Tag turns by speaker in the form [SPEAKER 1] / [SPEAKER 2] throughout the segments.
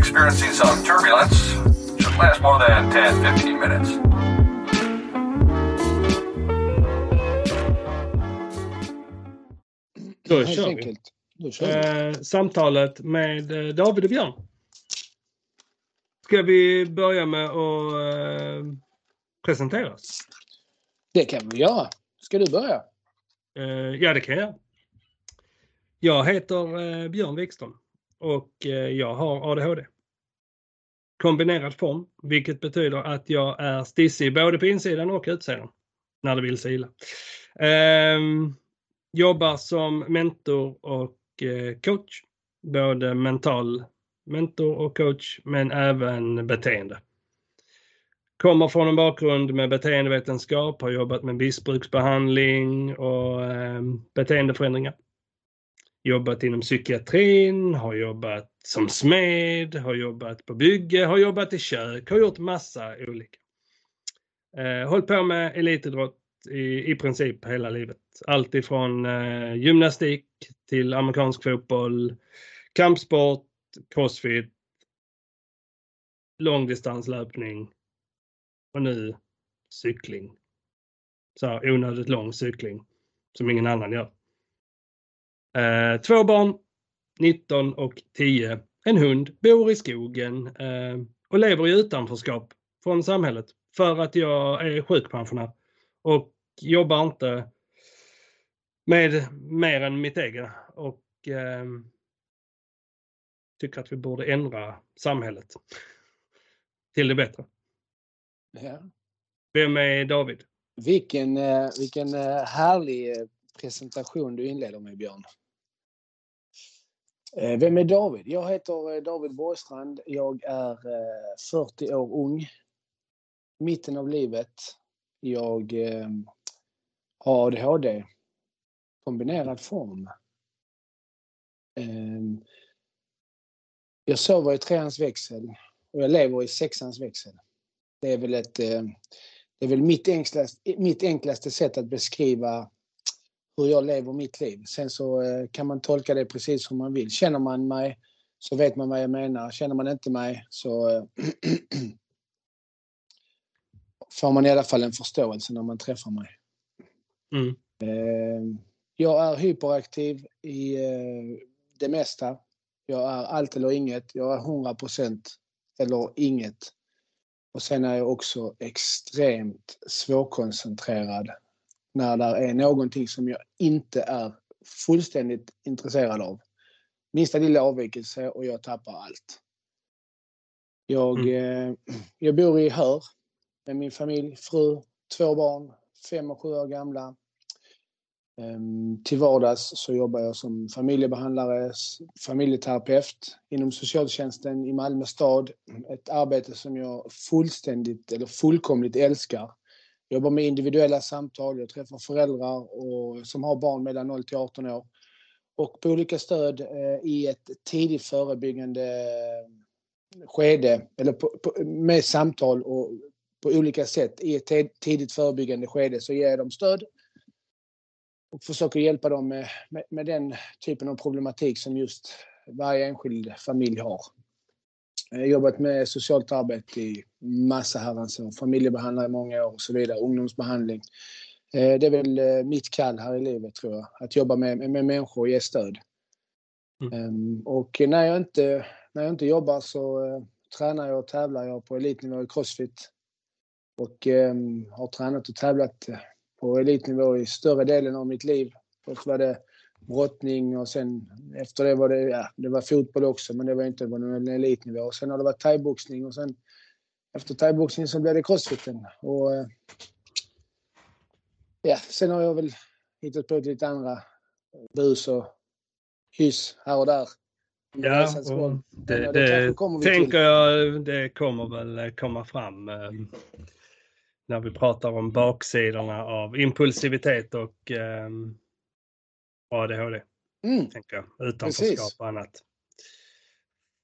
[SPEAKER 1] experiencing some turbulence. Should last more than 10 15 minutes.
[SPEAKER 2] Då kör vi.
[SPEAKER 3] Då kör vi.
[SPEAKER 2] Eh, samtalet med eh, David och Björn. Ska vi börja med att eh, presentera oss?
[SPEAKER 3] Det kan vi göra. Ska du börja?
[SPEAKER 2] Eh, ja, det kan jag. Jag heter eh, Björn Wikström och eh, jag har ADHD. Kombinerad form, vilket betyder att jag är stissig både på insidan och utsidan. När det vill sig illa. Ehm, jobbar som mentor och eh, coach. Både mental mentor och coach, men även beteende. Kommer från en bakgrund med beteendevetenskap, har jobbat med missbruksbehandling och eh, beteendeförändringar. Jobbat inom psykiatrin, har jobbat som smed, har jobbat på bygge, har jobbat i kök, har gjort massa olika. Eh, hållit på med elitidrott i, i princip hela livet. Allt ifrån eh, gymnastik till amerikansk fotboll, kampsport, crossfit, långdistanslöpning och nu cykling. Så här, onödigt lång cykling som ingen annan gör. Eh, två barn, 19 och 10. En hund, bor i skogen eh, och lever i utanförskap från samhället för att jag är sjukpensionär och jobbar inte med mer än mitt egna och eh, tycker att vi borde ändra samhället till det bättre.
[SPEAKER 3] Ja.
[SPEAKER 2] Vem är David?
[SPEAKER 3] Vilken, eh, vilken eh, härlig presentation du inleder med, Björn. Eh, vem är David? Jag heter eh, David Borgstrand. Jag är eh, 40 år ung. Mitten av livet. Jag ehm, har ADHD. Kombinerad form. Ehm, jag sover i treans växel och jag lever i sexans växel. Det är väl ett ehm, det är väl mitt enklaste, mitt enklaste sätt att beskriva hur jag lever mitt liv. Sen så eh, kan man tolka det precis som man vill. Känner man mig så vet man vad jag menar. Känner man inte mig så eh, får man i alla fall en förståelse när man träffar mig.
[SPEAKER 2] Mm.
[SPEAKER 3] Eh, Jag är hyperaktiv i det mesta. Jag är allt eller inget. Jag är 100 procent eller inget. Och sen är jag också extremt svårkoncentrerad när det är någonting som jag inte är fullständigt intresserad av. Minsta lilla avvikelse och jag tappar allt. Jag, eh, jag bor i Hör med min familj, fru, två barn, fem och sju år gamla. Ehm, Till vardags så jobbar jag som familjebehandlare, familjeterapeut inom socialtjänsten i Malmö stad. Ett arbete som jag fullständigt eller fullkomligt älskar. Jag jobbar med individuella samtal, jag träffar föräldrar och, som har barn mellan 0 till 18 år. Och på olika stöd eh, i ett tidigt förebyggande eh, skede, eller på, på, med samtal och på olika sätt i ett tidigt förebyggande skede så ger jag dem stöd och försöker hjälpa dem med, med, med den typen av problematik som just varje enskild familj har. Jag har jobbat med socialt arbete i massa herrans år, familjebehandlare i många år och så vidare, ungdomsbehandling. Eh, Det är väl eh, mitt kall här i livet tror jag, att jobba med, med, människor och ge stöd.
[SPEAKER 2] Mm.
[SPEAKER 3] Ehm, Och när jag inte, när jag inte jobbar så eh, tränar jag och tävlar jag på elitnivå i crossfit. Och ehm, har tränat och tävlat eh, på elitnivå i större delen av mitt liv. Först var det brottning och sen efter det var det, ja, det var fotboll också men det var inte på någon elitnivå. Och sen har det varit thaiboxning och sen efter thaiboxning så blev det crossfiten. Och, eh, ja, sen har jag väl hittat på lite andra bus och hyss här och där.
[SPEAKER 2] Ja, och det, det,
[SPEAKER 3] kommer vi till.
[SPEAKER 2] tänker jag det kommer väl komma fram eh, när vi pratar om baksidorna av impulsivitet och eh, ADHD.
[SPEAKER 3] Mm,
[SPEAKER 2] Tänker jag. Utanförskap
[SPEAKER 3] Precis.
[SPEAKER 2] och annat.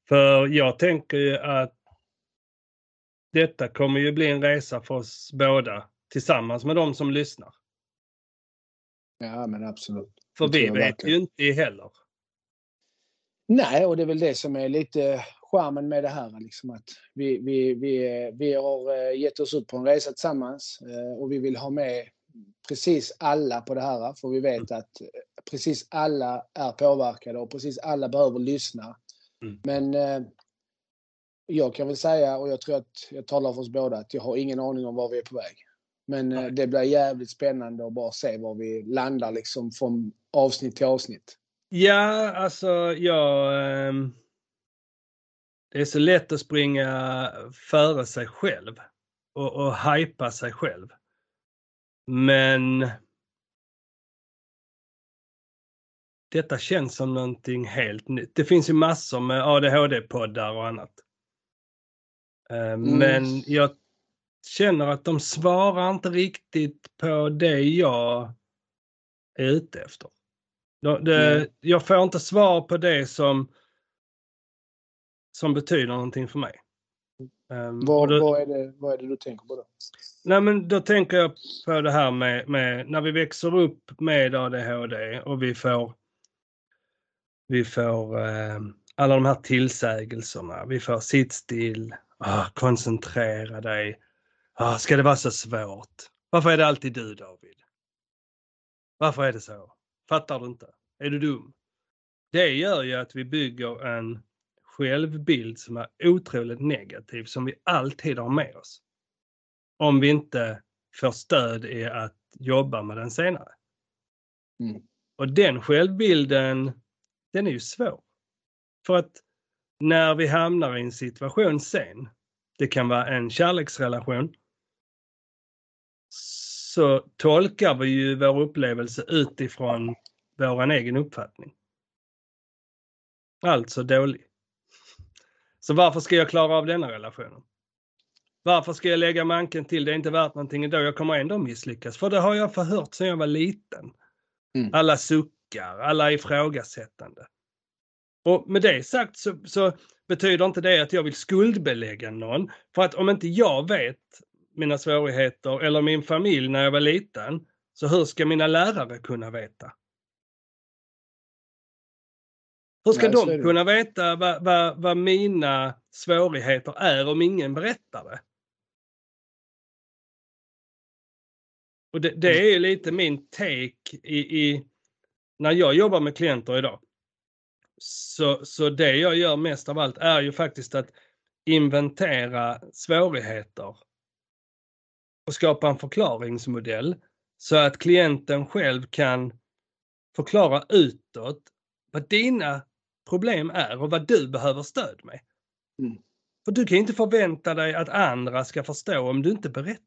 [SPEAKER 2] För jag tänker ju att detta kommer ju bli en resa för oss båda tillsammans med de som lyssnar.
[SPEAKER 3] ja, men absolut.
[SPEAKER 2] För vi vet
[SPEAKER 3] verkligen.
[SPEAKER 2] ju inte heller.
[SPEAKER 3] Nej, och det är väl det som är lite charmen med det här. Liksom att vi, vi, vi, vi har eh, gett oss ut på en resa tillsammans eh, och vi vill ha med precis alla på det här. För vi vet att precis alla är påverkade och precis alla behöver lyssna.
[SPEAKER 2] Mm.
[SPEAKER 3] Men eh, jag kan väl säga, och jag tror att jag talar för oss båda, att jag har ingen aning om var vi är på väg. Men eh, det blir jävligt spännande att bara se var vi landar liksom från avsnitt till avsnitt.
[SPEAKER 2] Ja, alltså jag... ehm, det är så lätt att springa före sig själv och, och hypa sig själv. Men detta känns som någonting helt nytt. Det finns ju massor med ADHD-poddar och annat. Eh, Men jag känner att de svarar inte riktigt på det jag är ute efter. De- det,
[SPEAKER 3] Nej.
[SPEAKER 2] jag får inte svar på det som, som betyder någonting för mig. Um,
[SPEAKER 3] Vad,
[SPEAKER 2] då,
[SPEAKER 3] vad, är det, vad är det du tänker på då?
[SPEAKER 2] nej, men då tänker jag på det här med, med när vi växer upp med ADHD och vi får vi får eh, alla de här tillsägelserna. Vi får sitt still, ah, koncentrera dig. Ah, ska det vara så svårt? Varför är det alltid du David? Varför är det så? Fattar du inte? Är du dum? Det gör ju att vi bygger en självbild som är otroligt negativ som vi alltid har med oss. Om vi inte får stöd i att jobba med den senare.
[SPEAKER 3] Mm.
[SPEAKER 2] Och den självbilden, den är ju svår. För att när vi hamnar i en situation sen, det kan vara en kärleksrelation, så tolkar vi ju vår upplevelse utifrån vår egen uppfattning. Alltså dålig. Så varför ska jag klara av denna relationen? Varför ska jag lägga manken till? Det är inte värt någonting idag. Jag kommer ändå misslyckas. För det har jag förhört sedan jag var liten.
[SPEAKER 3] Mm.
[SPEAKER 2] Alla suckar, alla ifrågasättande. Och med det sagt så, så betyder inte det att jag vill skuldbelägga någon. För att om inte jag vet mina svårigheter eller min familj när jag var liten, så hur ska mina lärare kunna veta? Hur ska
[SPEAKER 3] Nej,
[SPEAKER 2] de kunna veta vad, vad, vad mina svårigheter är om ingen berättar det? Och det, det är ju lite min take i, i när jag jobbar med klienter idag. Så, så det jag gör mest av allt är ju faktiskt att inventera svårigheter och skapa en förklaringsmodell så att klienten själv kan förklara utåt vad dina problem är och vad du behöver stöd med.
[SPEAKER 3] Mm.
[SPEAKER 2] För du kan inte förvänta dig att andra ska förstå om du inte berättar.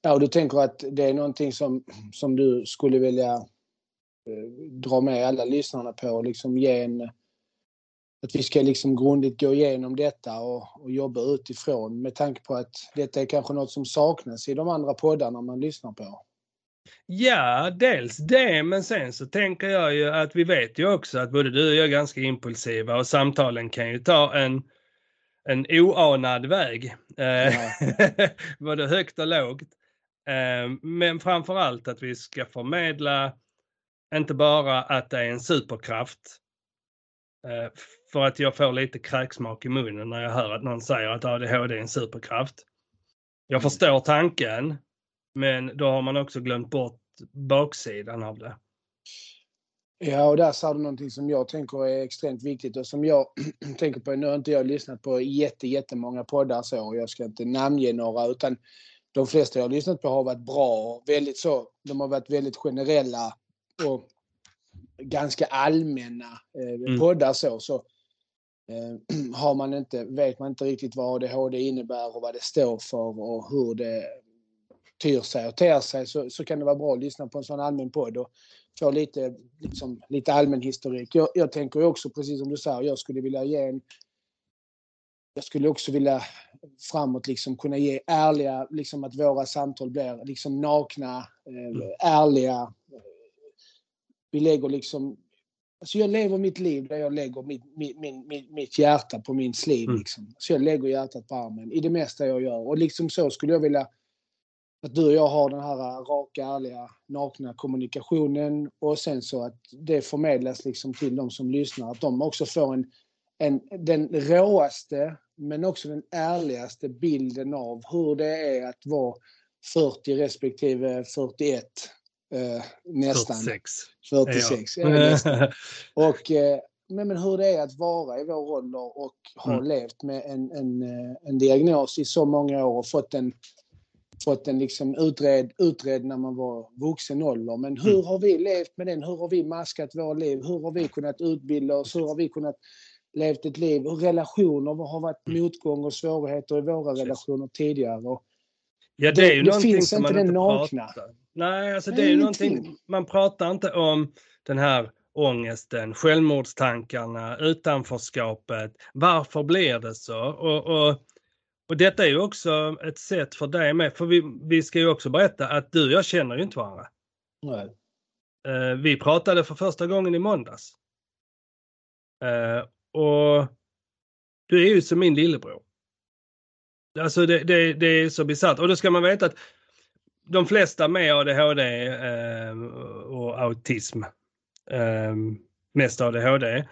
[SPEAKER 3] Ja, och du tänker att det är någonting som, som du skulle vilja eh, dra med alla lyssnarna på och liksom ge en... Att vi ska liksom grundligt gå igenom detta och, och jobba utifrån med tanke på att detta är kanske något som saknas i de andra poddarna man lyssnar på.
[SPEAKER 2] Ja, dels det, men sen så tänker jag ju att vi vet ju också att både du och jag är ganska impulsiva och samtalen kan ju ta en, en oanad väg. Eh, både högt och lågt. Eh, Men framför allt att vi ska förmedla inte bara att det är en superkraft. Eh, För att jag får lite kräksmak i munnen när jag hör att någon säger att ADHD är en superkraft. Jag förstår tanken, men då har man också glömt bort baksidan av det.
[SPEAKER 3] Ja, och där sa du någonting som jag tänker är extremt viktigt och som jag tänker på. Nu har inte jag lyssnat på jätte, jättemånga poddar så och jag ska inte namnge några utan de flesta jag har lyssnat på har varit bra. Väldigt så, de har varit väldigt generella och ganska allmänna eh,
[SPEAKER 2] Mm.
[SPEAKER 3] poddar så. så eh, har man inte, vet man inte riktigt vad ADHD innebär och vad det står för och hur det tyr sig och ter sig så, så kan det vara bra att lyssna på en sån allmän podd och få lite, liksom, lite allmän historik. Jag, jag tänker också, precis som du säger, jag skulle vilja ge en... Jag skulle också vilja framåt liksom kunna ge ärliga, liksom att våra samtal blir liksom nakna, eh, ärliga. Vi lägger liksom... Alltså jag lever mitt liv där jag lägger mitt, mitt, mitt, mitt hjärta på min sliv.
[SPEAKER 2] Mm.
[SPEAKER 3] Liksom. Så jag lägger hjärtat på armen i det mesta jag gör. Och liksom så skulle jag vilja att du och jag har den här raka, ärliga, nakna kommunikationen och sen så att det förmedlas liksom till de som lyssnar. Att de också får en, en, den råaste men också den ärligaste bilden av hur det är att vara 40 respektive 41. Eh, nästan.
[SPEAKER 2] 46.
[SPEAKER 3] 46. Ja. nästan. Och, eh, men, men hur det är att vara i vår ålder och ha
[SPEAKER 2] Mm.
[SPEAKER 3] levt med en, en, en diagnos i så många år och fått en, fått den liksom utredd, utredd när man var vuxen ålder. Men hur
[SPEAKER 2] Mm.
[SPEAKER 3] har vi levt med den? Hur har vi maskat våra liv? Hur har vi kunnat utbilda oss? Hur har vi kunnat levt ett liv? Hur relationer vad har varit
[SPEAKER 2] Mm.
[SPEAKER 3] motgång och svårigheter i våra relationer tidigare? Och
[SPEAKER 2] Ja, det,
[SPEAKER 3] Det-
[SPEAKER 2] är ju
[SPEAKER 3] det
[SPEAKER 2] någonting
[SPEAKER 3] finns
[SPEAKER 2] som
[SPEAKER 3] inte
[SPEAKER 2] man
[SPEAKER 3] den
[SPEAKER 2] inte
[SPEAKER 3] nakna.
[SPEAKER 2] pratar. Nej, alltså det är ju någonting, man pratar inte om den här ångesten, självmordstankarna, utanförskapet. Varför blir det så? Och, och, och detta är ju också ett sätt för dig med, för vi, vi ska ju också berätta att du och jag känner ju inte varandra.
[SPEAKER 3] nej.
[SPEAKER 2] Eh, vi pratade för första gången i måndags. Eh, och du är ju som min lillebror. Alltså det, det, det är så bisarrt. Och då ska man veta att de flesta med ADHD eh, och autism, mest ADHD,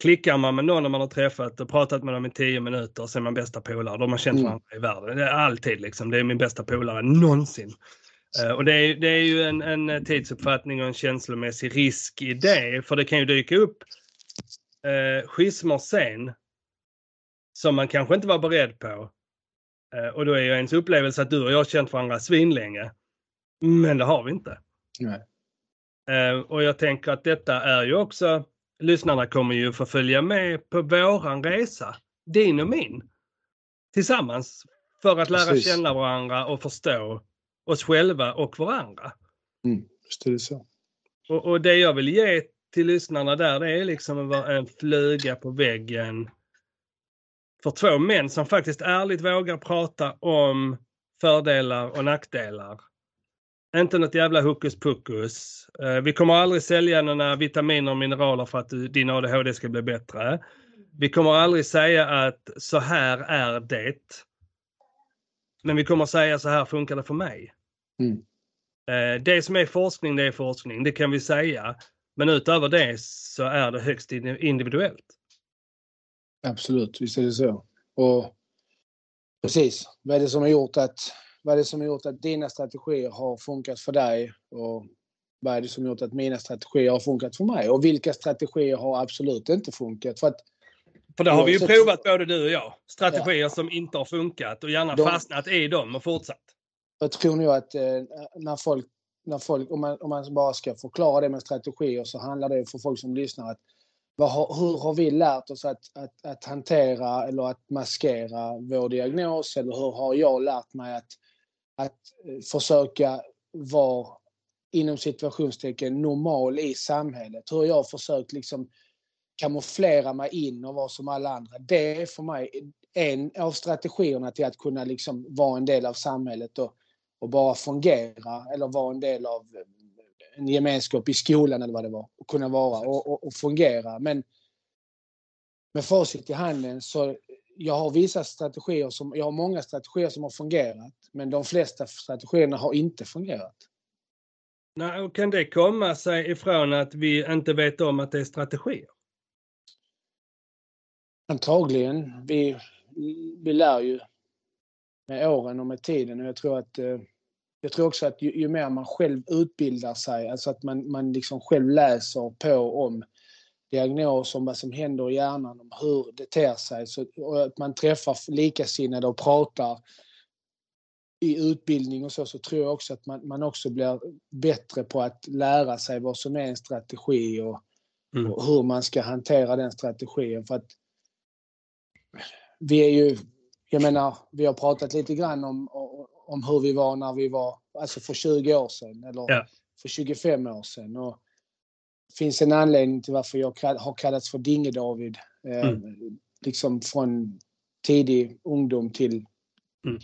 [SPEAKER 2] klickar man med någon man har träffat och pratat med dem i tio minuter så är man bästa polare. De har känt
[SPEAKER 3] Mm.
[SPEAKER 2] varandra i världen. Det är alltid liksom. Det är min bästa polare någonsin. Eh, Och det är, det är ju en, en tidsuppfattning och en känslomässig risk i det. För det kan ju dyka upp eh, schismer sen som man kanske inte var beredd på. Eh, och då är ju ens upplevelse att du och jag har känt varandra svinlänge. Men det har vi inte.
[SPEAKER 3] nej.
[SPEAKER 2] Eh, och jag tänker att detta är ju också, lyssnarna kommer ju få följa med på våran resa, din och min, tillsammans för att lära
[SPEAKER 3] Precis.
[SPEAKER 2] känna varandra och förstå oss själva och varandra.
[SPEAKER 3] Mm, just det, så.
[SPEAKER 2] Och, och det jag vill ge till lyssnarna där det är liksom vara en fluga på väggen för två män som faktiskt ärligt vågar prata om fördelar och nackdelar. Inte något jävla hokus pokus. Eh, Vi kommer aldrig sälja några vitaminer och mineraler för att din ADHD ska bli bättre. Vi kommer aldrig säga att så här är det. Men vi kommer säga så här funkar det för mig.
[SPEAKER 3] Mm.
[SPEAKER 2] Eh, Det som är forskning, det är forskning. Det kan vi säga. Men utöver det så är det högst indi- individuellt.
[SPEAKER 3] Absolut, visst är det så. Och precis, vad är det som har gjort att, vad är det som har gjort att dina strategier har funkat för dig? Och vad är det som har gjort att mina strategier har funkat för mig? Och vilka strategier har absolut inte funkat? För att
[SPEAKER 2] För det har vi ju provat både du och jag. Strategier som inte har funkat och gärna
[SPEAKER 3] De-
[SPEAKER 2] fastnat i dem och fortsatt.
[SPEAKER 3] jag tror nog att eh, när folk, när folk om, man, om man bara ska förklara det med strategier så handlar det för folk som lyssnar att har, hur har vi lärt oss att, att, att hantera eller att maskera vår diagnos? Eller hur har jag lärt mig att, att eh, försöka vara inom situationstecken normal i samhället? Hur har jag försökt liksom kamouflera mig in och vara som alla andra? Det är för mig en av strategierna till att kunna liksom vara en del av samhället och, och bara fungera eller vara en del av eh, en gemenskap i skolan eller vad det var. Och kunna vara och, och, och fungera. Men med facit i handen så jag har vissa strategier som, jag har många strategier som har fungerat. Men de flesta strategierna har inte fungerat.
[SPEAKER 2] Nej, och kan det komma sig ifrån att vi inte vet om att det är strategier?
[SPEAKER 3] Antagligen. Vi, vi lär ju med åren och med tiden. Och jag tror att eh, jag tror också att ju, ju mer man själv utbildar sig, alltså att man, man liksom själv läser på om diagnos, om vad som händer i hjärnan, om hur det ter sig. Så, att man träffar likasinnade och pratar i utbildning och så, så tror jag också att man, man också blir bättre på att lära sig vad som är en strategi och,
[SPEAKER 2] Mm.
[SPEAKER 3] och hur man ska hantera den strategin. För att vi är ju, jag menar, vi har pratat lite grann om, om hur vi var när vi var, alltså för 20 år sedan eller
[SPEAKER 2] Ja.
[SPEAKER 3] för 25 år sedan. Och finns en anledning till varför jag har kallats för Dinge-David. Eh,
[SPEAKER 2] Mm.
[SPEAKER 3] Liksom från tidig ungdom till
[SPEAKER 2] Mm.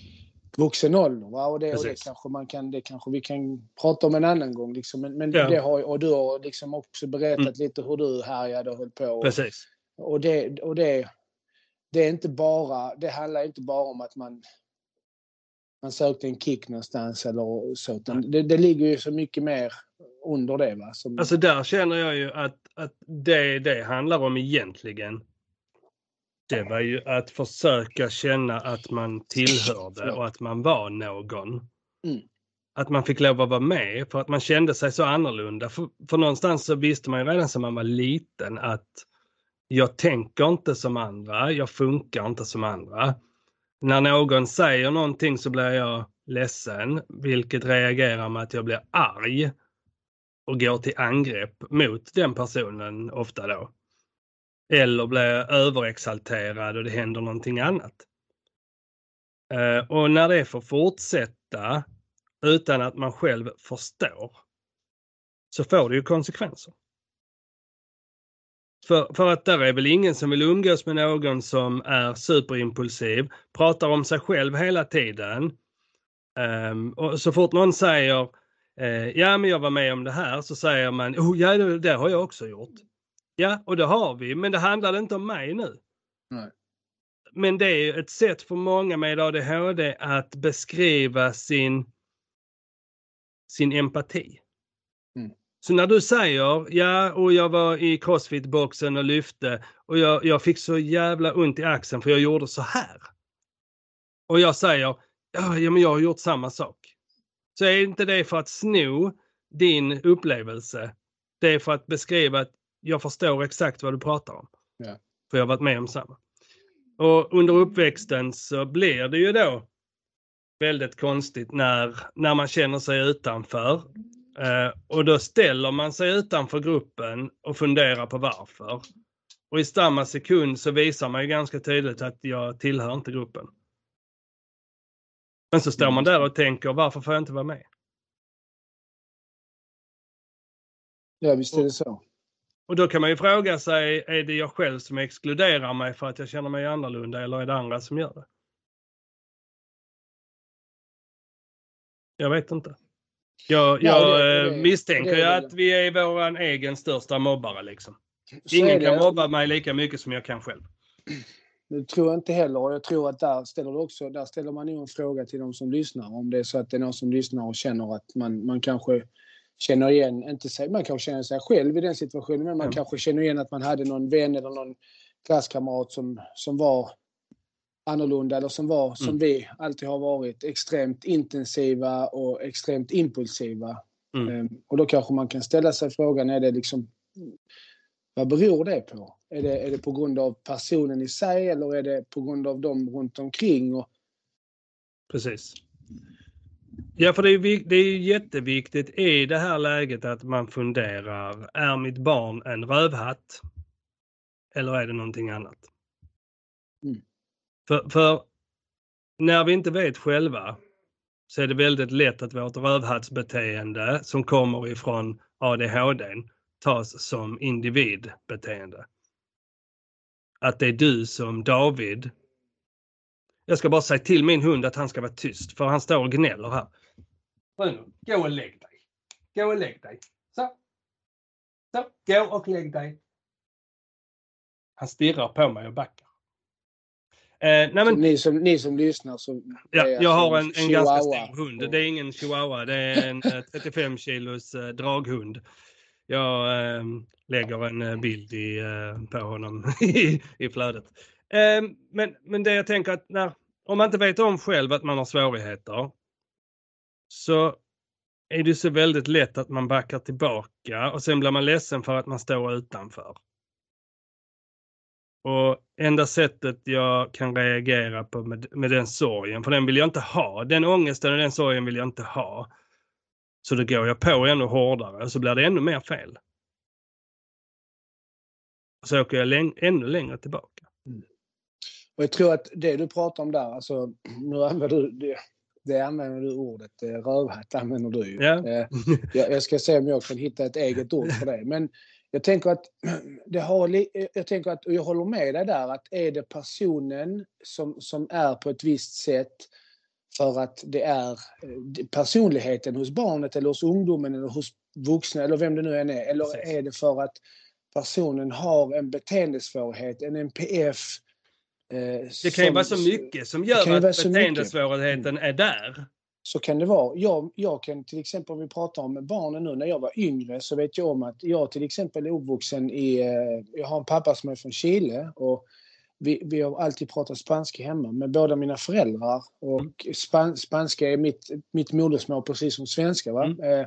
[SPEAKER 3] vuxen ålder. Va? Och, det, och det, kanske man kan, det kanske vi kan prata om en annan gång. Liksom. Men, men
[SPEAKER 2] Ja.
[SPEAKER 3] det har, och du har liksom också berättat
[SPEAKER 2] Mm.
[SPEAKER 3] lite hur du härjade och höll på. Och,
[SPEAKER 2] Precis.
[SPEAKER 3] och det, och det, det är inte bara, det handlar inte bara om att man, man sökte en kick någonstans eller så. Det, det ligger ju så mycket mer under det. Va? Som,
[SPEAKER 2] Alltså där känner jag ju att, att det det handlar om egentligen. Det var ju att försöka känna att man tillhörde och att man var någon.
[SPEAKER 3] Mm.
[SPEAKER 2] Att man fick lov att vara med för att man kände sig så annorlunda. För, för någonstans så visste man ju redan som man var liten att jag tänker inte som andra, jag funkar inte som andra. När någon säger någonting så blir jag ledsen, vilket reagerar med att jag blir arg och går till angrepp mot den personen ofta då. Eller blir överexalterad och det händer någonting annat. Eh, och när det får fortsätta utan att man själv förstår så får det ju konsekvenser. För, för att där är väl ingen som vill umgås med någon som är superimpulsiv, pratar om sig själv hela tiden. Ehm, och så fort någon säger eh, ja men jag var med om det här så säger man oh, ja det, det har jag också gjort. Ja och det har vi men det handlade inte om mig nu.
[SPEAKER 3] Nej.
[SPEAKER 2] Men det är ett sätt för många med ADHD att beskriva sin, sin empati. Så när du säger ja och jag var i crossfit-boxen och lyfte och jag, jag fick så jävla ont i axeln för jag gjorde så här. Och jag säger ja men jag har gjort samma sak. Så är inte det för att sno din upplevelse. Det är för att beskriva att jag förstår exakt vad du pratar om.
[SPEAKER 3] Ja.
[SPEAKER 2] För jag har varit med om samma. Och under uppväxten så blir det ju då väldigt konstigt när, när man känner sig utanför. Eh, och då ställer man sig utanför gruppen och funderar på varför. Och i samma sekund så visar man ju ganska tydligt att jag tillhör inte gruppen. Men så står man där och tänker varför får jag inte vara med?
[SPEAKER 3] Ja, visst är det så.
[SPEAKER 2] Och då kan man ju fråga sig, är det jag själv som exkluderar mig för att jag känner mig annorlunda eller är det andra som gör det? Jag vet inte. Jag,
[SPEAKER 3] Ja,
[SPEAKER 2] jag
[SPEAKER 3] det-
[SPEAKER 2] eh,
[SPEAKER 3] det-
[SPEAKER 2] misstänker
[SPEAKER 3] det
[SPEAKER 2] att vi är vår egen största mobbare liksom.
[SPEAKER 3] Så
[SPEAKER 2] Ingen
[SPEAKER 3] det.
[SPEAKER 2] kan mobba mig lika mycket som jag kan själv.
[SPEAKER 3] Det tror jag inte heller. Och jag tror att där ställer, du också, där ställer man nog en fråga till de som lyssnar. Om det är så att det är någon som lyssnar och känner att man, man kanske känner igen, inte sig, man kanske känner sig själv i den situationen, men man
[SPEAKER 2] Ja.
[SPEAKER 3] kanske känner igen att man hade någon vän eller någon klasskamrat som, som var annorlunda eller som var, som
[SPEAKER 2] Mm.
[SPEAKER 3] vi alltid har varit, extremt intensiva och extremt impulsiva.
[SPEAKER 2] Mm.
[SPEAKER 3] Ehm, Och då kanske man kan ställa sig frågan, är det liksom, vad beror det på? Är det, är det på grund av personen i sig eller är det på grund av dem runt omkring? Och,
[SPEAKER 2] Precis. Ja, för det är, det är jätteviktigt i det här läget att man funderar, är mitt barn en rövhatt? Eller är det någonting annat? För, för när vi inte vet själva så är det väldigt lätt att vårt rövhattsbeteende som kommer ifrån ADHD tas som individbeteende. Att det är du som David jag ska bara säga till min hund att han ska vara tyst för han står och gnäller här. Bruno, gå och lägg dig. Gå och lägg dig. Så. Så, gå och lägg dig. Han stirrar på mig och backar. Eh, nej men,
[SPEAKER 3] ni, som, ni som lyssnar så...
[SPEAKER 2] ja, jag har en, en ganska stor hund. Det är ingen chihuahua, det är en eh, 35 kilos eh, draghund. Jag eh, lägger en eh, bild i, eh, på honom i, i flödet. Eh, men, men det jag tänker att när, om man inte vet om själv att man har svårigheter så är det så väldigt lätt att man backar tillbaka och sen blir man ledsen för att man står utanför. Och enda sättet jag kan reagera på med, med den sorgen, för den vill jag inte ha. Den ångesten och den sorgen vill jag inte ha. Så då går jag på ännu hårdare och så blir det ännu mer fel. Och så åker jag läng- ännu längre tillbaka.
[SPEAKER 3] Och jag tror att det du pratar om där, alltså, nu använder du det, det använder du ordet, eh, rövhatt använder du ju.
[SPEAKER 2] Ja.
[SPEAKER 3] Eh, jag, jag ska se om jag kan hitta ett eget ord för det. Men jag tänker att det har, jag tänker att, och jag håller med dig där, att är det personen som, som är på ett visst sätt för att det är eh, personligheten hos barnet eller hos ungdomen eller hos vuxna eller vem det nu än är. Eller
[SPEAKER 2] Precis.
[SPEAKER 3] är det för att personen har en beteendesvårighet, en NPF. eh,
[SPEAKER 2] Det kan ju
[SPEAKER 3] som-
[SPEAKER 2] vara så mycket som gör att beteendesvårigheten är där.
[SPEAKER 3] Så kan det vara. Jag, jag kan till exempel om vi pratar om barnen nu, när jag var yngre så vet jag om att jag till exempel är uppvuxen i, eh, jag har en pappa som är från Chile och vi, vi har alltid pratat spanska hemma med båda mina föräldrar. Och span, spanska är mitt, mitt modersmål precis som svenska. Va?
[SPEAKER 2] Mm.
[SPEAKER 3] Eh,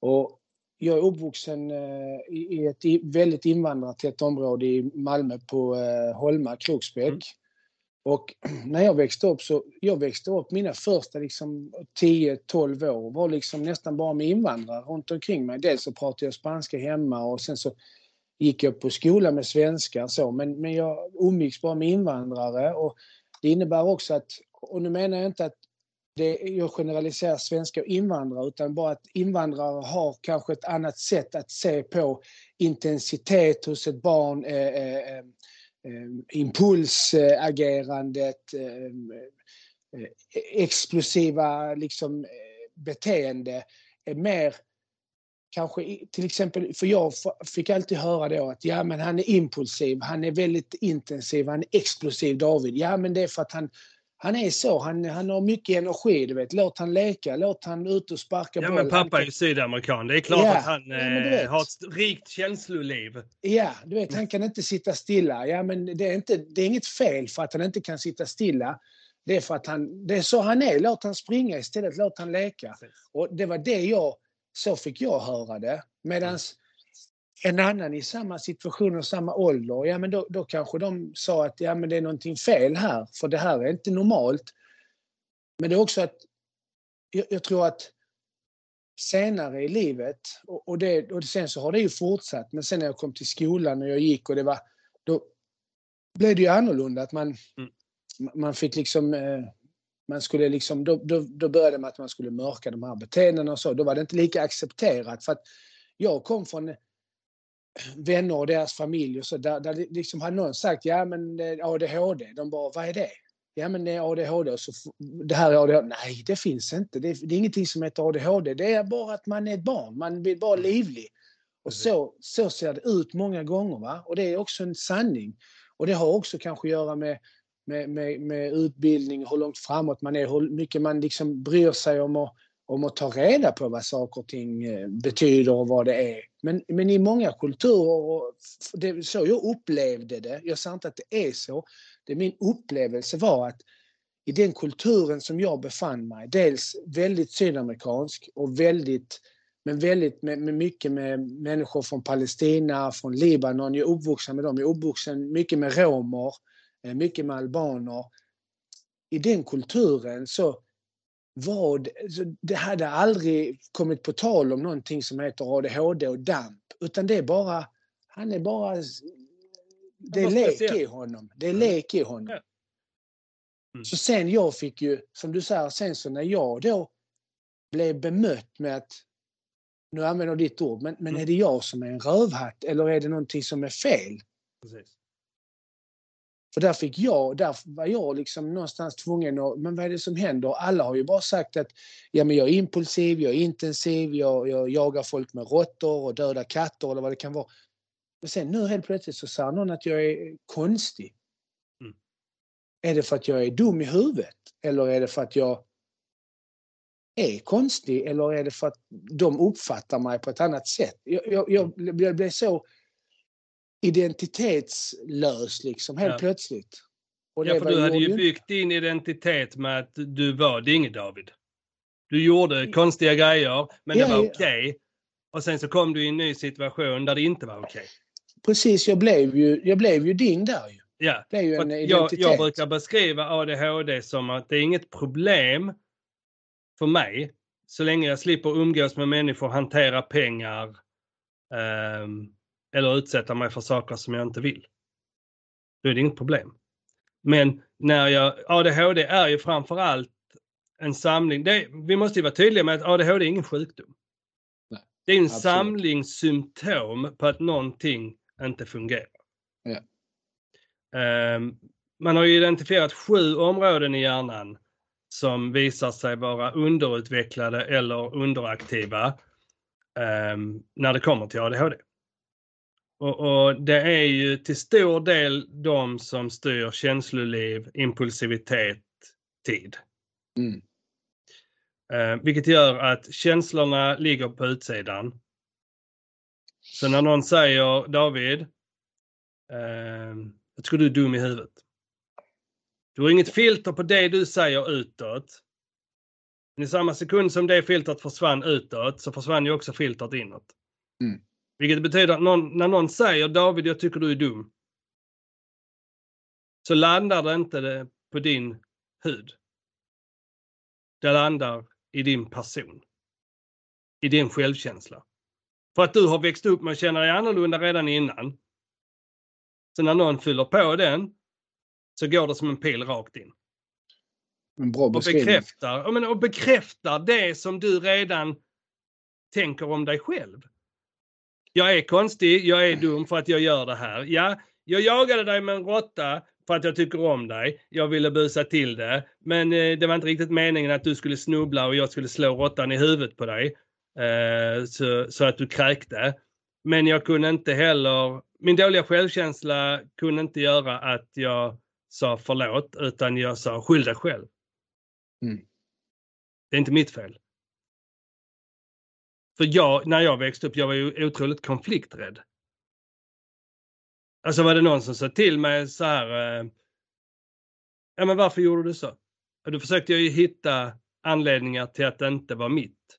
[SPEAKER 3] och jag är uppvuxen eh, i, i ett väldigt invandrartätt område i Malmö på eh, Holma, Kroksbäck.
[SPEAKER 2] Mm.
[SPEAKER 3] Och när jag växte upp så, jag växte upp, mina första liksom 10-12 år var liksom nästan bara med invandrare runt omkring mig. Dels så pratade jag spanska hemma och sen så gick jag på skola med svenskar så, men, men jag umgicks bara med invandrare och det innebär också att, och nu menar jag inte att det, jag generaliserar svenska och invandrare utan bara att invandrare har kanske ett annat sätt att se på intensitet hos ett barn, eh, eh, eh, Ehm, impulsagerandet, ehm, eh, explosiva liksom, eh, beteende är mer kanske till exempel, för jag fick alltid höra då att ja men han är impulsiv, han är väldigt intensiv, han är explosiv David. Ja men det är för att han, han är så, han, han har mycket energi du vet. Låt han leka, låt han ut och sparka
[SPEAKER 2] Ja
[SPEAKER 3] boll.
[SPEAKER 2] men pappa är ju sydamerikan. Det är klart
[SPEAKER 3] Ja,
[SPEAKER 2] att han
[SPEAKER 3] ja,
[SPEAKER 2] eh, har ett rikt känsloliv.
[SPEAKER 3] Ja, du vet, han kan inte sitta stilla. Ja, men det är, inte, det är inget fel för att han inte kan sitta stilla. Det är för att han, det är så han är. Låt han springa istället, låt han leka. Och det var det jag, så fick jag höra det. Medan en annan i samma situation och samma ålder, ja men då, då kanske de sa att ja men det är någonting fel här, för det här är inte normalt. Men det är också att, jag, jag tror att senare i livet, och, och, det, och sen så har det ju fortsatt, men sen när jag kom till skolan och jag gick och det var, då blev det ju annorlunda. Att man,
[SPEAKER 2] Mm.
[SPEAKER 3] man fick liksom, eh, man skulle liksom, då, då, då började med att man skulle mörka de här beteendena och så. Då var det inte lika accepterat. För att jag kom från vänner och deras familj och så, där, där liksom hade någon sagt, ja men eh, ADHD, de bara, vad är det? Ja men det är ADHD och så, det här är ADHD. Nej, det finns inte. Det, är- det är ingenting som heter ADHD. Det är bara att man är ett barn. Man blir bara livlig. Och
[SPEAKER 2] Precis.
[SPEAKER 3] så, så ser det ut många gånger. Va? Och det är också en sanning. Och det har också kanske att göra med, med, med, med utbildning, hur långt framåt man är, hur mycket man liksom bryr sig om att, om att ta reda på vad saker och ting eh, betyder och vad det är. Men, men i många kulturer, och det är så jag upplevde det, jag säger inte att det är så, det min upplevelse var att i den kulturen som jag befann mig, dels väldigt sydamerikansk och väldigt, men väldigt med, med mycket med människor från Palestina, från Libanon, jag är uppvuxen med dem, jag är uppvuxen mycket med romer, eh, mycket med albaner. I den kulturen så var det, hade aldrig kommit på tal om någonting som heter ADHD och DAMP, utan det är bara, han är bara, det är lek i honom. Det är
[SPEAKER 2] Mm.
[SPEAKER 3] lek i honom.
[SPEAKER 2] Ja. Mm.
[SPEAKER 3] Så sen jag fick ju, som du säger, sen så när jag då blev bemött med att, nu använder jag ditt ord, men, men
[SPEAKER 2] Mm.
[SPEAKER 3] är det jag som är en rövhatt eller är det någonting som är fel?
[SPEAKER 2] Precis.
[SPEAKER 3] För där fick jag, där var jag liksom någonstans tvungen att, men vad är det som händer? Alla har ju bara sagt att ja, men jag är impulsiv, jag är intensiv, jag, jag jagar folk med råttor och dödar katter eller vad det kan vara. Men sen nu helt plötsligt så säger någon att jag är konstig.
[SPEAKER 2] Mm.
[SPEAKER 3] Är det för att jag är dum i huvudet? Eller är det för att jag är konstig? Eller är det för att de uppfattar mig på ett annat sätt? Jag, jag, jag, jag blev så identitetslös liksom helt
[SPEAKER 2] Ja.
[SPEAKER 3] plötsligt. Och
[SPEAKER 2] Ja, för du hade ju byggt din identitet med att du var Dinge-David. Du gjorde konstiga grejer, men
[SPEAKER 3] Ja,
[SPEAKER 2] det var
[SPEAKER 3] ja.
[SPEAKER 2] okej. Och sen så kom du i en ny situation där det inte var okej.
[SPEAKER 3] Precis, jag blev ju, jag blev ju ding där ju.
[SPEAKER 2] Ja,
[SPEAKER 3] Det är ju en
[SPEAKER 2] jag, jag brukar beskriva ADHD som att det är inget problem för mig så länge jag slipper umgås med människor, hantera pengar ehm, eller utsätta mig för saker som jag inte vill. Då är det inget problem. Men när jag, ADHD är ju framförallt en samling, det, vi måste ju vara tydliga med att ADHD är ingen sjukdom.
[SPEAKER 3] Nej,
[SPEAKER 2] det är en
[SPEAKER 3] absolut.
[SPEAKER 2] samling symptom på att någonting inte fungerar.
[SPEAKER 3] Ja.
[SPEAKER 2] Ehm, man har ju identifierat sju områden i hjärnan som visar sig vara underutvecklade eller underaktiva ehm, när det kommer till ADHD. Och, och det är ju till stor del de som styr känsloliv, impulsivitet, tid.
[SPEAKER 3] Mm.
[SPEAKER 2] Eh, vilket gör att känslorna ligger på utsidan. Så när någon säger David, eh, Jag tycker du är dum i huvudet. Du har inget filter på det du säger utåt. Men i samma sekund som det filtret försvann utåt så försvann ju också filtret inåt.
[SPEAKER 3] Mm.
[SPEAKER 2] Vilket betyder att någon, när någon säger David, jag tycker du är dum. Så landar det inte på din hud. Det landar i din person. I din självkänsla. För att du har växt upp med att känna dig annorlunda redan innan. Så när någon fyller på den så går det som en pil rakt in.
[SPEAKER 3] En bra
[SPEAKER 2] Och bekräftar, men, och bekräftar det som du redan tänker om dig själv. Jag är konstig, jag är dum för att jag gör det här. Ja, jag jagade dig med en råtta för att jag tycker om dig. Jag ville busa till det. Men eh, det var inte riktigt meningen att du skulle snubbla och jag skulle slå råttan i huvudet på dig. Eh, så, så att du kräkte. Men jag kunde inte heller, min dåliga självkänsla kunde inte göra att jag sa förlåt utan jag sa skyll dig själv.
[SPEAKER 3] Mm.
[SPEAKER 2] Det är inte mitt fel. För jag, när jag växte upp, jag var ju otroligt konflikträdd. Alltså var det någon som sa till mig så här. Eh, ja men varför gjorde du så? Och då försökte jag ju hitta anledningar till att det inte var mitt.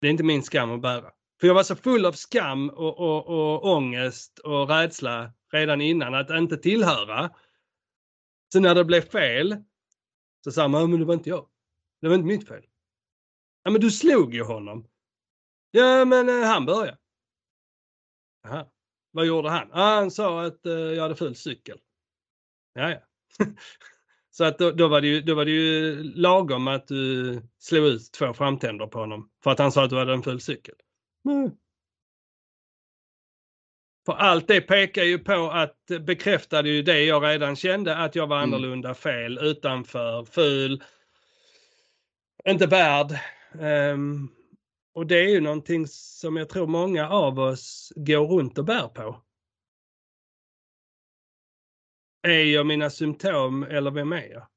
[SPEAKER 2] Det är inte min skam att bära. För jag var så full av skam och, och, och ångest och rädsla redan innan att inte tillhöra. Så när det blev fel så sa man, men det var inte jag. Det var inte mitt fel. Ja men du slog ju honom. Ja men eh, han började. Aha. Vad gjorde han? Ah, han sa att eh, jag hade ful cykel. Ja, ja. Så att då, då, var det ju, då var det ju lagom att du slog ut två framtänder på honom för att han sa att du hade en ful cykel. Mm. För allt det pekar ju på att bekräftade ju det jag redan kände att jag var
[SPEAKER 3] Mm.
[SPEAKER 2] annorlunda, fel, utanför, ful, inte värd. Ehm, och det är ju någonting som jag tror många av oss går runt och bär på. Är jag mina symptom eller vem är jag?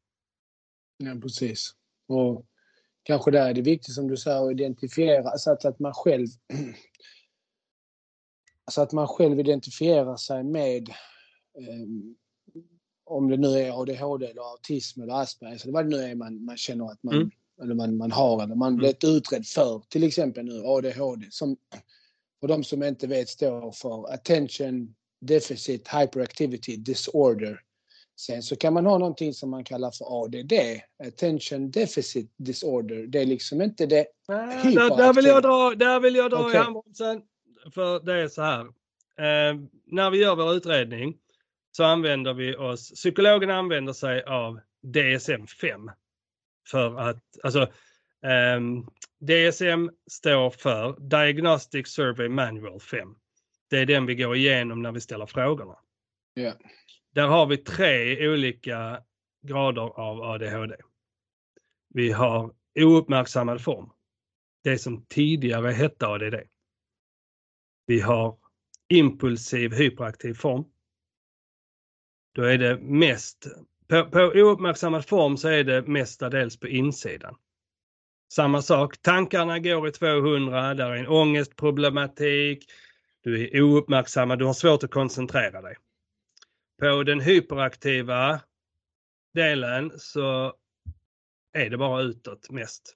[SPEAKER 3] Ja, precis. Och kanske där är det viktigt som du säger att identifiera, alltså att, att man själv alltså att man själv identifierar sig med ehm, om det nu är ADHD eller autism eller Asperger, eller vad det nu är man, man känner att man,
[SPEAKER 2] Mm.
[SPEAKER 3] Eller man, man har eller man
[SPEAKER 2] Mm.
[SPEAKER 3] blivit utredd för. Till exempel nu ADHD som för de som inte vet står för Attention Deficit Hyperactivity Disorder. Sen så kan man ha någonting som man kallar för ADD, Attention Deficit Disorder. Det är liksom inte det.
[SPEAKER 2] Nej, där, där vill jag dra, där vill jag dra i
[SPEAKER 3] Okej.
[SPEAKER 2] handbromsen. För det är så här. Eh, när vi gör vår utredning så använder vi oss, psykologen använder sig av DSM-5. För att, alltså ehm, DSM står för Diagnostic Survey Manual 5. Det är den vi går igenom när vi ställer frågorna.
[SPEAKER 3] Ja.
[SPEAKER 2] Där har vi tre olika grader av ADHD. Vi har ouppmärksammad form. Det som tidigare hette ADD. Vi har impulsiv hyperaktiv form. Då är det mest, på, på ouppmärksammad form så är det mestadels på insidan. Samma sak, tankarna går i 200, där är en ångestproblematik, du är ouppmärksammad, du har svårt att koncentrera dig. På den hyperaktiva delen så är det bara utåt mest.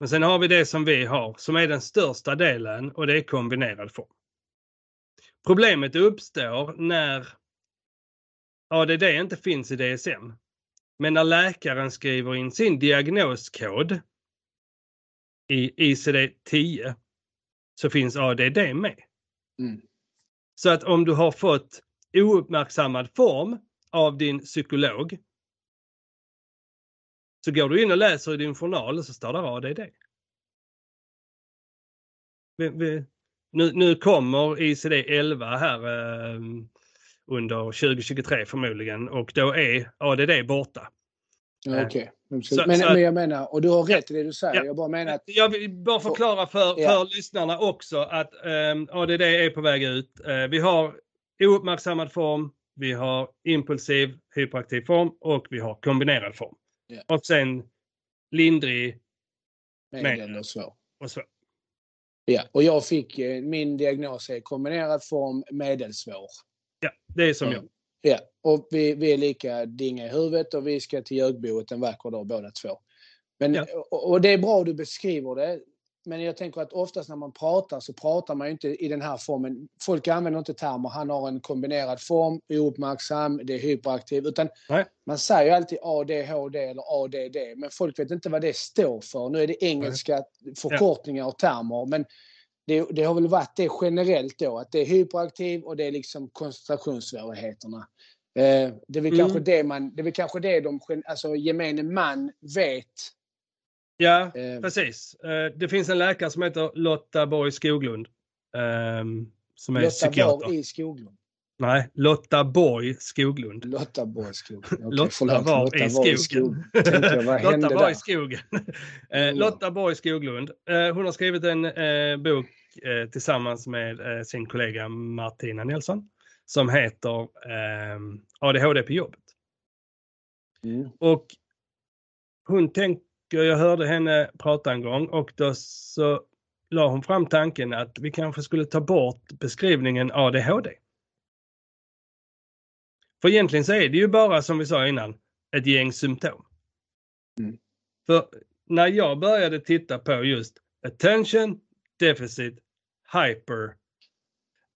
[SPEAKER 2] Men sen har vi det som vi har som är den största delen och det är kombinerad form. Problemet uppstår när ADD inte finns i DSM. Men när läkaren skriver in sin diagnoskod i ICD-10 så finns ADD med.
[SPEAKER 3] Mm.
[SPEAKER 2] Så att om du har fått ouppmärksammad form av din psykolog så går du in och läser i din journal och så står där ADD. Vi, vi, nu, nu kommer ICD-11 här eh, under 2023 förmodligen och då är ADD borta. Eh,
[SPEAKER 3] Okej.
[SPEAKER 2] så-
[SPEAKER 3] Men,
[SPEAKER 2] så-
[SPEAKER 3] men jag menar, och du har rätt i det du säger.
[SPEAKER 2] Ja.
[SPEAKER 3] Jag bara menar att
[SPEAKER 2] Jag vill bara förklara för,
[SPEAKER 3] Ja.
[SPEAKER 2] för lyssnarna också att um, ADD är på väg ut. Eh, vi har ouppmärksammad form, vi har impulsiv hyperaktiv form och vi har kombinerad form.
[SPEAKER 3] Ja.
[SPEAKER 2] Och sen lindrig
[SPEAKER 3] medel och så.
[SPEAKER 2] och så.
[SPEAKER 3] Ja, och jag fick, eh, min diagnos är kombinerad form medelsvår.
[SPEAKER 2] Ja, det är som
[SPEAKER 3] Ja.
[SPEAKER 2] jag.
[SPEAKER 3] Ja, och vi, vi är lika dinga i huvudet och vi ska till Jögboet en vacker dag båda två. Men,
[SPEAKER 2] Ja.
[SPEAKER 3] och, och det är bra du beskriver det. Men jag tänker att oftast när man pratar så pratar man ju inte i den här formen. Folk använder inte termer. Han har en kombinerad form, ouppmärksam, det är hyperaktiv. Utan
[SPEAKER 2] Nej.
[SPEAKER 3] man säger alltid ADHD eller ADD. Men folk vet inte vad det står för. Nu är det engelska förkortningar och termer. Men det, det har väl varit det generellt då. Att det är hyperaktiv och det är liksom koncentrationssvårigheterna. Eh, det är väl
[SPEAKER 2] Mm.
[SPEAKER 3] kanske det man, det är kanske det de, alltså gemene man vet.
[SPEAKER 2] Ja,
[SPEAKER 3] Eh,
[SPEAKER 2] precis. Eh, Det finns en läkare som heter Lotta Borg Skoglund. ehm, Som är
[SPEAKER 3] Lotta
[SPEAKER 2] psykiater.
[SPEAKER 3] var i Skoglund.
[SPEAKER 2] Nej, Lotta Borg Skoglund.
[SPEAKER 3] Lotta Borg Skoglund. Okej,
[SPEAKER 2] Lotta
[SPEAKER 3] förlåt.
[SPEAKER 2] var
[SPEAKER 3] Lotta
[SPEAKER 2] i skogen.
[SPEAKER 3] Tänkte hände
[SPEAKER 2] Lotta var i skogen. Eh,
[SPEAKER 3] Ja.
[SPEAKER 2] Lotta Borg Skoglund. Eh, Hon har skrivit en eh, bok tillsammans med sin kollega Martina Nilsson som heter ADHD på jobbet.
[SPEAKER 3] Mm.
[SPEAKER 2] Och hon tänker, jag hörde henne prata en gång och då så la hon fram tanken att vi kanske skulle ta bort beskrivningen ADHD. För egentligen så är det ju bara som vi sa innan ett gäng symptom.
[SPEAKER 3] Mm.
[SPEAKER 2] För när jag började titta på just attention, deficit, hyper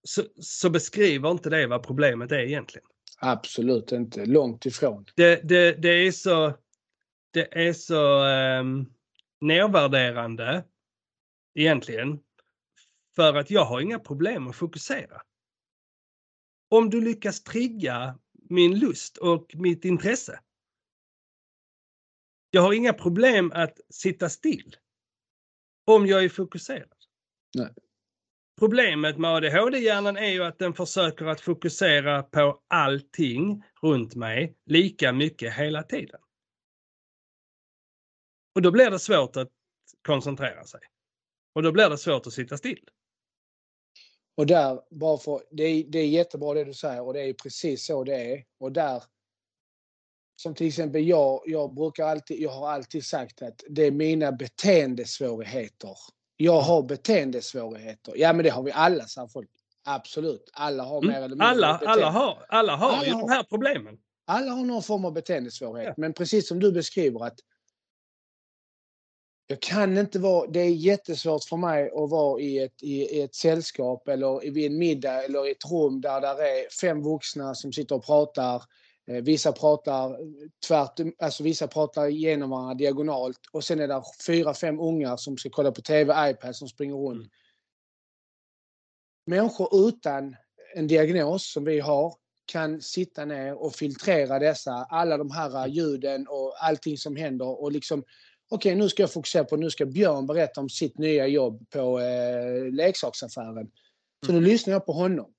[SPEAKER 2] så, så beskriver inte det vad problemet är egentligen.
[SPEAKER 3] Absolut inte. Långt ifrån.
[SPEAKER 2] det, det, det är så, det är så um, nedvärderande egentligen. För att jag har inga problem att fokusera. Om du lyckas trigga min lust och mitt intresse. Jag har inga problem att sitta still. Om jag är fokuserad.
[SPEAKER 3] Nej.
[SPEAKER 2] Problemet med ADHD-hjärnan är ju att den försöker att fokusera på allting runt mig lika mycket hela tiden. Och då blir det svårt att koncentrera sig. Och då blir det svårt att sitta still.
[SPEAKER 3] Och där, bara för, det, är, det är jättebra det du säger och det är precis så det är. Och där, som till exempel jag, jag brukar alltid, jag har alltid sagt att det är mina beteendesvårigheter. Jag har beteendesvårigheter. Ja men det har vi alla, säger folk. Absolut. Alla har mer eller
[SPEAKER 2] Mm.
[SPEAKER 3] mindre
[SPEAKER 2] Alla,
[SPEAKER 3] beteende.
[SPEAKER 2] alla har, alla har
[SPEAKER 3] Alla
[SPEAKER 2] ju
[SPEAKER 3] har-
[SPEAKER 2] de här problemen.
[SPEAKER 3] Alla har någon form av beteendesvårighet.
[SPEAKER 2] Ja.
[SPEAKER 3] Men precis som du beskriver att jag kan inte vara, det är jättesvårt för mig att vara i ett, i, ett sällskap eller i- vid en middag eller i ett rum där det är fem vuxna som sitter och pratar. Eh, vissa pratar tvärt, alltså vissa pratar genom varandra diagonalt och sen är det fyra, fem ungar som ska kolla på TV, iPad som springer runt.
[SPEAKER 2] Mm.
[SPEAKER 3] Människor utan en diagnos som vi har kan sitta ner och filtrera dessa, alla de här ljuden och allting som händer och liksom okej nu ska jag fokusera på, nu ska Björn berätta om sitt nya jobb på eh, leksaksaffären. Så nu lyssnar jag på honom.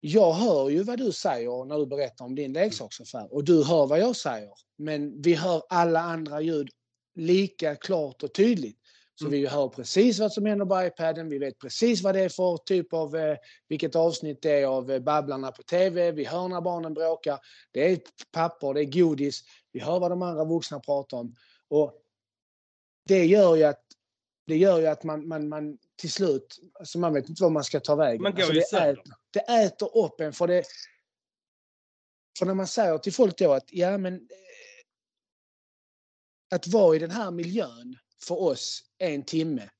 [SPEAKER 3] Jag hör ju vad du säger när du berättar om din leksaksaffär och du hör vad jag säger. Men vi hör alla andra ljud lika klart och tydligt. Så
[SPEAKER 2] Mm.
[SPEAKER 3] vi hör precis vad som händer på iPaden, vi vet precis vad det är för typ av, eh, vilket avsnitt det är av eh, Babblarna på TV, vi hör när barnen bråkar, det är papper, det är godis, vi hör vad de andra vuxna pratar om. Och det gör ju att, det gör ju att man, man, man till slut, alltså man vet inte vad man ska ta vägen.
[SPEAKER 2] Man går
[SPEAKER 3] alltså det, äter, det äter upp en för det, för när man säger till folk då att ja men eh, att vara i den här miljön för oss en timme.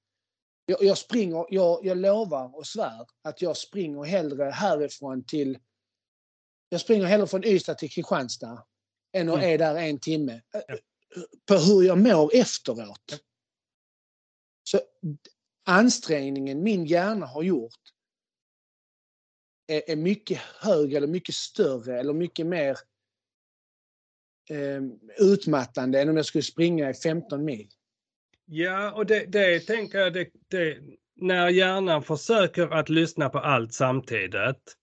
[SPEAKER 3] Jag, jag springer, jag, jag lovar och svär att jag springer hellre härifrån till jag springer hellre från Ystad till Kristianstad än att
[SPEAKER 2] Mm.
[SPEAKER 3] är där en timme.
[SPEAKER 2] Ja.
[SPEAKER 3] På hur jag mår efteråt. Så ansträngningen min hjärna har gjort är, är mycket högre eller mycket större eller mycket mer eh, utmattande än om jag skulle springa i 15 mil.
[SPEAKER 2] Ja, och det, det tänker jag, det, det, när hjärnan försöker att lyssna på allt samtidigt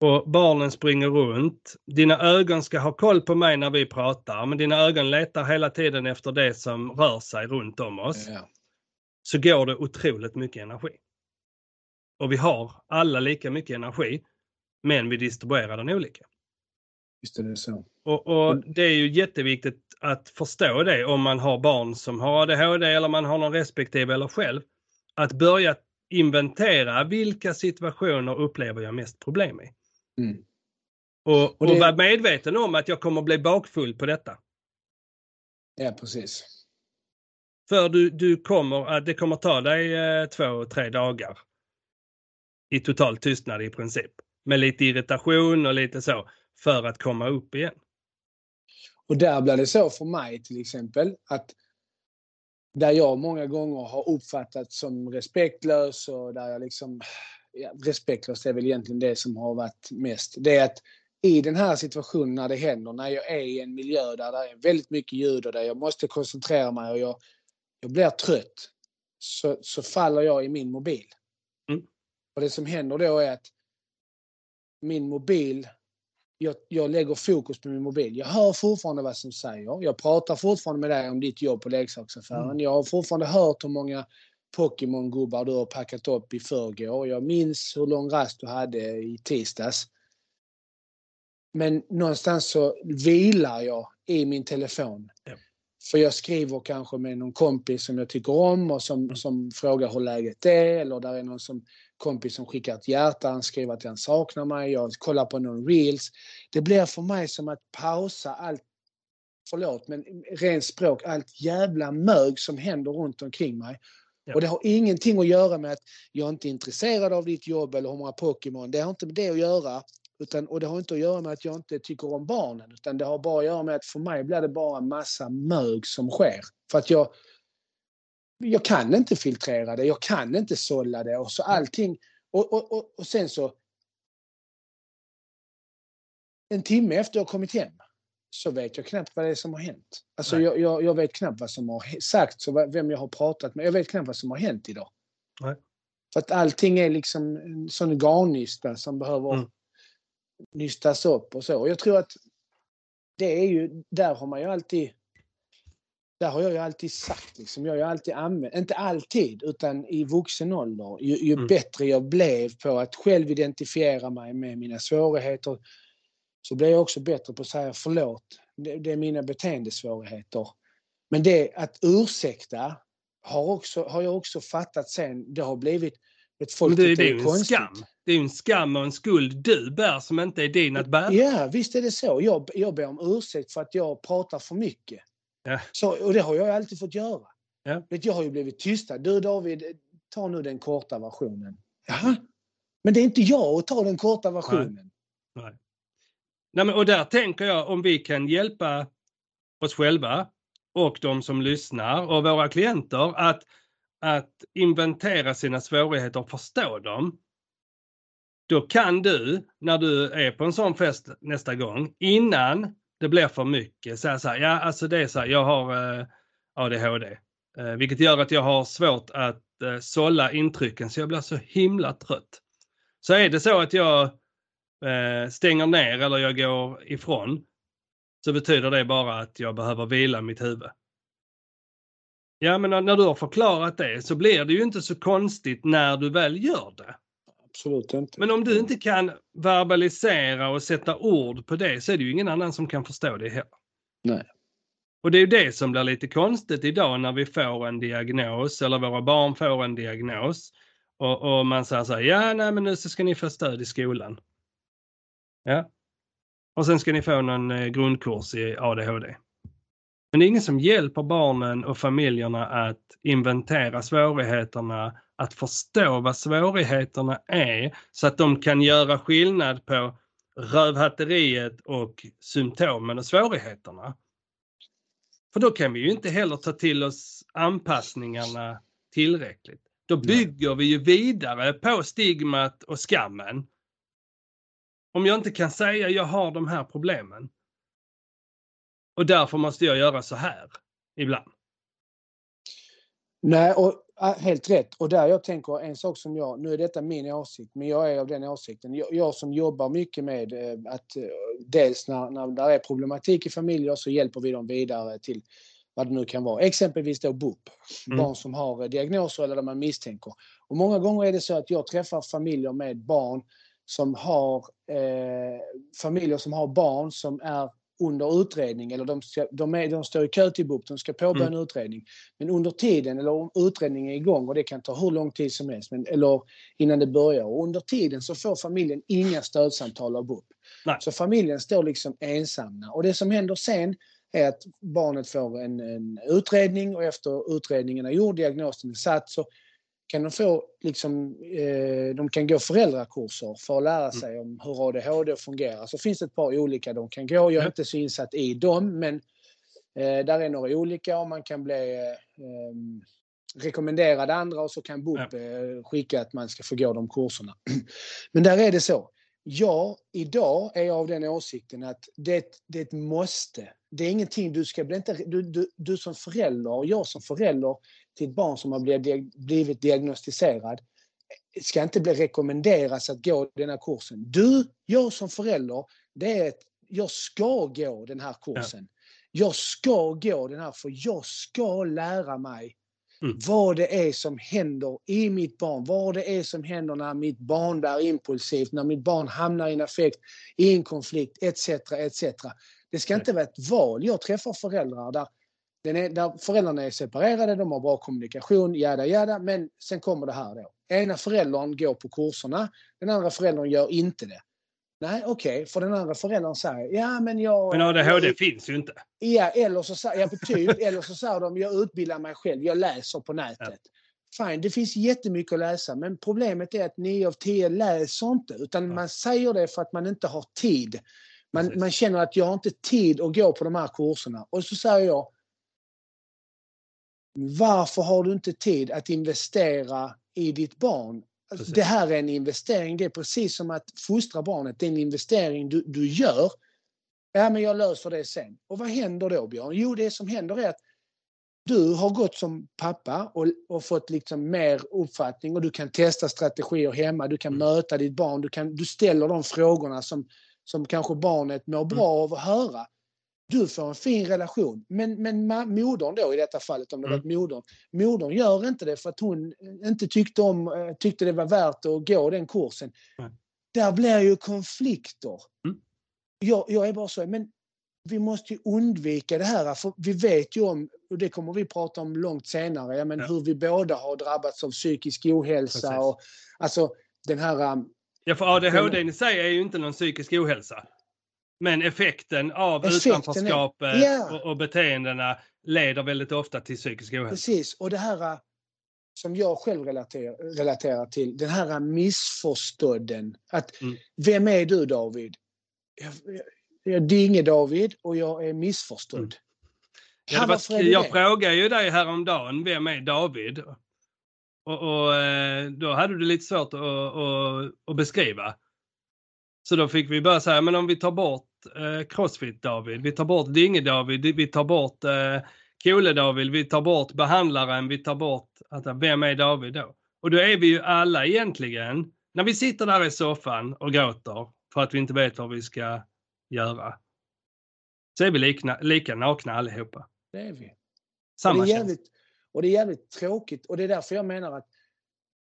[SPEAKER 2] och barnen springer runt. Dina ögon ska ha koll på mig när vi pratar, men dina ögon letar hela tiden efter det som rör sig runt om oss.
[SPEAKER 3] Ja.
[SPEAKER 2] Så går det otroligt mycket energi. Och vi har alla lika mycket energi, men vi distribuerar den olika.
[SPEAKER 3] Visst är det så.
[SPEAKER 2] Och, och det är ju jätteviktigt att förstå det om man har barn som har ADHD eller man har någon respektive eller själv. Att börja inventera vilka situationer upplever jag mest problem i.
[SPEAKER 3] Mm.
[SPEAKER 2] Och,
[SPEAKER 3] Och det-
[SPEAKER 2] och var medveten om att jag kommer bli bakfull på detta.
[SPEAKER 3] Ja, precis.
[SPEAKER 2] För du, du kommer, att det kommer ta dig eh, två, tre dagar i total tystnad i princip. Med lite irritation och lite så för att komma upp igen.
[SPEAKER 3] Och där blir det så för mig till exempel att där jag många gånger har uppfattats som respektlös och där jag liksom, ja, respektlös är väl egentligen det som har varit mest. Det är att i den här situationen när det händer, när jag är i en miljö där det är väldigt mycket ljud och där jag måste koncentrera mig och jag, jag blir trött, så, så faller jag i min mobil.
[SPEAKER 2] Mm.
[SPEAKER 3] Och det som händer då är att min mobil jag, jag lägger fokus på min mobil. Jag hör fortfarande vad som säger. Jag pratar fortfarande med dig om ditt jobb på leksaksaffären.
[SPEAKER 2] Mm.
[SPEAKER 3] Jag har fortfarande hört hur många Pokémon-gubbar du har packat upp i förrgår. Jag minns hur lång rast du hade i tisdags. Men någonstans så vilar jag i min telefon.
[SPEAKER 2] Ja.
[SPEAKER 3] För jag skriver kanske med någon kompis som jag tycker om och som,
[SPEAKER 2] Mm.
[SPEAKER 3] som frågar hur läget är. Eller där är någon som, kompis som skickar ett hjärta, han skriver att han saknar mig. Jag kollar på någon reels. Det blir för mig som att pausa allt, förlåt, men rent språk, allt jävla mög som händer runt omkring mig.
[SPEAKER 2] Ja.
[SPEAKER 3] Och det har ingenting att göra med att jag inte är intresserad av ditt jobb eller hur många Pokémon. Det har inte med det att göra. Utan, och det har inte att göra med att jag inte tycker om barnen. Utan det har bara att göra med att för mig blir det bara massa mög som sker. För att jag, jag kan inte filtrera det, jag kan inte sålla det och så allting. Och, och, och, och sen så en timme efter jag kommit hem så vet jag knappt vad det är som har hänt. Alltså jag, jag, jag vet knappt vad som har sagts och vem jag har pratat med. Jag vet knappt vad som har hänt idag.
[SPEAKER 2] Nej.
[SPEAKER 3] För att allting är liksom en sån garnnysta som behöver
[SPEAKER 2] Mm.
[SPEAKER 3] nystas upp och så. Och jag tror att det är ju, där har man ju alltid där har jag ju alltid sagt, liksom, jag har ju alltid använt, inte alltid, utan i vuxen ålder, ju, ju
[SPEAKER 2] Mm.
[SPEAKER 3] bättre jag blev på att själv identifiera mig med mina svårigheter, så blev jag också bättre på att säga förlåt, det, det är mina beteendesvårigheter. Men det att ursäkta har, också, har jag också fattat sen, det har blivit, ett folk
[SPEAKER 2] det, det är ju en skam. Det är ju en skam och en skuld du bär som inte är din att bära.
[SPEAKER 3] Ja, visst är det så. Jag, jag ber om ursäkt för att jag pratar för mycket.
[SPEAKER 2] Ja.
[SPEAKER 3] Så, och det har jag alltid fått göra.
[SPEAKER 2] Ja.
[SPEAKER 3] Vet, jag har ju blivit tystad. Du David, ta nu den korta versionen. Jaha? Men det är inte jag att ta den korta versionen.
[SPEAKER 2] Nej, men, och där tänker jag om vi kan hjälpa oss själva och de som lyssnar och våra klienter att, att inventera sina svårigheter och förstå dem. Då kan du, när du är på en sån fest nästa gång, innan det blir för mycket, säga så här, ja alltså det är så här, jag har eh, ADHD. Eh, vilket gör att jag har svårt att eh, sålla intrycken så jag blir så himla trött. Så är det så att jag eh, stänger ner eller jag går ifrån så betyder det bara att jag behöver vila mitt huvud. Ja, men när, du har förklarat det så blir det ju inte så konstigt när du väl gör det.
[SPEAKER 3] Absolut inte.
[SPEAKER 2] Men om du inte kan verbalisera och sätta ord på det så är det ju ingen annan som kan förstå det heller.
[SPEAKER 3] Nej.
[SPEAKER 2] Och det är ju det som blir lite konstigt idag när vi får en diagnos eller våra barn får en diagnos. Och, och man säger så här, ja nej men nu så ska ni få stöd i skolan. Ja. Och sen ska ni få någon eh, grundkurs i ADHD. Men det är ingen som hjälper barnen och familjerna att inventera svårigheterna, att förstå vad svårigheterna är så att de kan göra skillnad på rövhatteriet och symptomen och svårigheterna. För då kan vi ju inte heller ta till oss anpassningarna tillräckligt. Då bygger vi ju vidare på stigmat och skammen. Om jag inte kan säga jag har de här problemen. Och därför måste jag göra så här ibland.
[SPEAKER 3] Nej, och helt rätt. Och där jag tänker en sak som jag, nu är detta min åsikt, men jag är av den åsikten. Jag, jag som jobbar mycket med eh, att eh, dels när, när det är problematik i familjer så hjälper vi dem vidare till vad det nu kan vara. Exempelvis då BUP,
[SPEAKER 2] Mm.
[SPEAKER 3] barn som har eh, diagnoser eller där man misstänker. Och många gånger är det så att jag träffar familjer med barn som har eh, familjer som har barn som är under utredning eller de, ska, de, är, de står i kö till BUP, de ska påbörja
[SPEAKER 2] Mm.
[SPEAKER 3] en utredning. Men under tiden, eller om utredningen är igång och det kan ta hur lång tid som helst, men, eller innan det börjar. Och under tiden så får familjen inga stödsamtal av BUP.
[SPEAKER 2] Nej.
[SPEAKER 3] Så familjen står liksom ensamma. Och det som händer sen är att barnet får en, en utredning och efter utredningen är gjord, diagnosen är satt, så kan de få liksom, eh, de kan gå föräldrakurser för att lära sig om hur ADHD fungerar. Så finns det ett par olika de kan gå. Jag är
[SPEAKER 2] Ja.
[SPEAKER 3] inte så insatt i dem, men eh, där är några olika och man kan bli eh, rekommenderad andra och så kan BUP eh, skicka att man ska få gå de kurserna. Men där är det så. Ja, idag är jag av den åsikten att det, det är ett måste. Det är ingenting du ska bli inte, du, du, du som förälder och jag som förälder till ett barn som har blivit, blivit diagnostiserad ska inte bli rekommenderas att gå den här kursen. Du, jag som förälder, det är att jag ska gå den här kursen. Jag ska gå den här för jag ska lära mig
[SPEAKER 2] Mm.
[SPEAKER 3] vad det är som händer i mitt barn. Vad det är som händer när mitt barn blir impulsivt, när mitt barn hamnar i en affekt, i en konflikt etc. etc. Det ska inte vara ett val. Jag träffar föräldrar där, den är, där föräldrarna är separerade, de har bra kommunikation, jada jada, men sen kommer det här då. Ena föräldern går på kurserna, den andra föräldern gör inte det. Nej, okej, för den andra föräldern säger ja men jag...
[SPEAKER 2] Men ADHD
[SPEAKER 3] jag,
[SPEAKER 2] finns ju inte.
[SPEAKER 3] Ja, eller så, sa- ja, typ, eller så säger de jag utbildar mig själv, jag läser på nätet. Fine, det finns jättemycket att läsa men problemet är att 9 av 10 läser inte utan
[SPEAKER 2] Ja.
[SPEAKER 3] man säger det för att man inte har tid. Man, man känner att jag har inte tid att gå på de här kurserna. Och så säger jag Varför har du inte tid att investera i ditt barn?
[SPEAKER 2] Precis.
[SPEAKER 3] det här är en investering. Det är precis som att fostra barnet. Det är en investering du, du gör. Ja, men jag löser det sen. Och vad händer då, Björn? Jo, det som händer är att du har gått som pappa och, och fått liksom mer uppfattning och du kan testa strategier hemma. Du kan
[SPEAKER 2] Mm.
[SPEAKER 3] möta ditt barn. Du, kan, du ställer de frågorna som, som kanske barnet mår bra av att höra. Du får en fin relation. Men, men modern då i detta fallet, om det
[SPEAKER 2] Mm.
[SPEAKER 3] var modern. Modern gör inte det för att hon inte tyckte, om, eh, tyckte det var värt att gå den kursen.
[SPEAKER 2] Nej.
[SPEAKER 3] Där blir ju konflikter.
[SPEAKER 2] Mm.
[SPEAKER 3] Jag, jag är bara så, men vi måste ju undvika det här. För vi vet ju om, och det kommer vi prata om långt senare, men
[SPEAKER 2] Ja.
[SPEAKER 3] hur vi båda har drabbats av psykisk ohälsa.
[SPEAKER 2] Precis.
[SPEAKER 3] Och, alltså den här...
[SPEAKER 2] Ja, för ADHD i sig är ju inte någon psykisk ohälsa. Men effekten av
[SPEAKER 3] Effekten är-
[SPEAKER 2] utanförskapet
[SPEAKER 3] Ja.
[SPEAKER 2] och, och beteendena leder väldigt ofta till psykisk ohälsa.
[SPEAKER 3] Precis, och det här som jag själv relaterar, relaterar till, den här missförstådden. Att,
[SPEAKER 2] Mm.
[SPEAKER 3] Vem är du David? Jag, jag, jag dinge David och jag är missförstådd.
[SPEAKER 2] Mm.
[SPEAKER 3] Ja,
[SPEAKER 2] det var,
[SPEAKER 3] är det
[SPEAKER 2] jag
[SPEAKER 3] det?
[SPEAKER 2] frågade ju dig häromdagen, vem är David? Och, och eh, då hade du lite svårt att, att, att beskriva. Så då fick vi bara säga, men om vi tar bort eh, Crossfit-David, vi tar bort Dinge-David, vi tar bort eh, Kole-David, vi tar bort behandlaren, vi tar bort, att, vem är David då? Och då är vi ju alla egentligen, när vi sitter där i soffan och gråter för att vi inte vet vad vi ska göra, så är vi lika, lika nakna allihopa.
[SPEAKER 3] Det är vi.
[SPEAKER 2] Samma
[SPEAKER 3] det, är jävligt, och det är jävligt tråkigt och det är därför jag menar att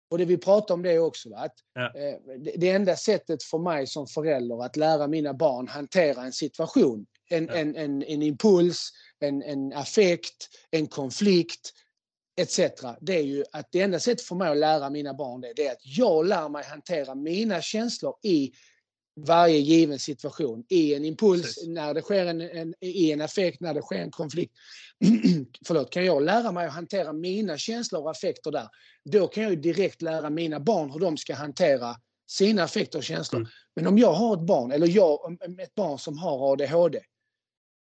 [SPEAKER 3] och det vi pratar om det också, va? att
[SPEAKER 2] Ja.
[SPEAKER 3] eh, det, det enda sättet för mig som förälder att lära mina barn hantera en situation, en,
[SPEAKER 2] Ja.
[SPEAKER 3] en, en, en impuls, en, en affekt, en konflikt etc. Det är ju att det enda sättet för mig att lära mina barn det, det är att jag lär mig hantera mina känslor i varje given situation. I en impuls,
[SPEAKER 2] Precis.
[SPEAKER 3] när det sker en, en, i en affekt, när det sker en konflikt. Förlåt, kan jag lära mig att hantera mina känslor och affekter där, då kan jag direkt lära mina barn hur de ska hantera sina affekter och känslor.
[SPEAKER 2] Mm.
[SPEAKER 3] Men om jag har ett barn, eller jag, ett barn som har ADHD,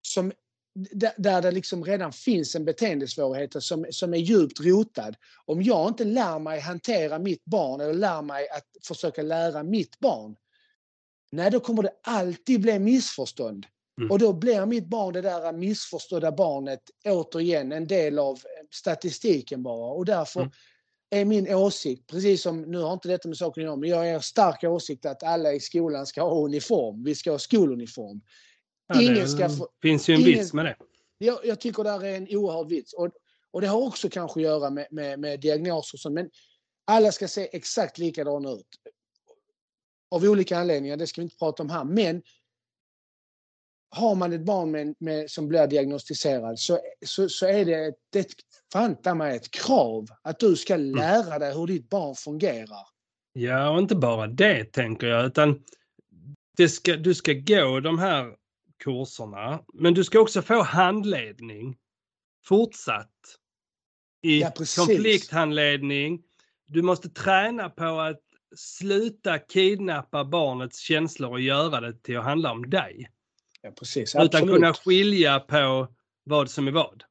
[SPEAKER 3] som, där, där det liksom redan finns en beteendesvårighet som, som är djupt rotad. Om jag inte lär mig hantera mitt barn eller lär mig att försöka lära mitt barn, nej då kommer det alltid bli missförstånd.
[SPEAKER 2] Mm.
[SPEAKER 3] Och då blir mitt barn det där missförstådda barnet återigen en del av statistiken bara. Och därför
[SPEAKER 2] Mm.
[SPEAKER 3] är min åsikt, precis som, nu har inte detta med saken att göra, men jag är stark åsikt att alla i skolan ska ha uniform. Vi ska ha skoluniform.
[SPEAKER 2] Ja,
[SPEAKER 3] ingen
[SPEAKER 2] det
[SPEAKER 3] ska få-
[SPEAKER 2] finns ju en
[SPEAKER 3] ingen-
[SPEAKER 2] vits med det.
[SPEAKER 3] Jag, jag tycker det är en oerhörd vits. Och, och det har också kanske att göra med, med, med diagnoser och sånt, men alla ska se exakt likadana ut. Av olika anledningar, det ska vi inte prata om här. Men har man ett barn med, med, som blir diagnostiserad så, så, så är det, det är ett, fan ta mig ett krav att du ska lära dig hur ditt barn fungerar.
[SPEAKER 2] Ja, och inte bara det tänker jag, utan ska, du ska gå de här kurserna, men du ska också få handledning fortsatt i
[SPEAKER 3] Ja,
[SPEAKER 2] konflikthandledning. Du måste träna på att sluta kidnappa barnets känslor och göra det till att handla om dig.
[SPEAKER 3] Ja, precis.
[SPEAKER 2] Utan kunna skilja på vad som är vad.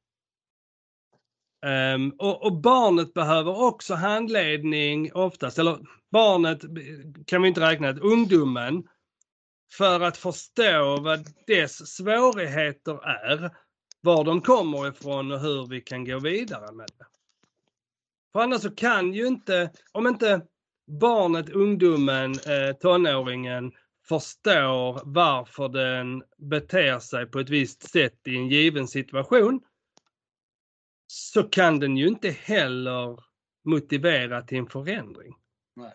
[SPEAKER 2] Ehm, och, och barnet behöver också handledning oftast, eller barnet kan vi inte räkna, ungdomen för att förstå vad dess svårigheter är, var de kommer ifrån och hur vi kan gå vidare med det. För annars så kan ju inte, om inte barnet, ungdomen, eh, tonåringen förstår varför den beter sig på ett visst sätt i en given situation så kan den ju inte heller motivera till en förändring.
[SPEAKER 3] Nej.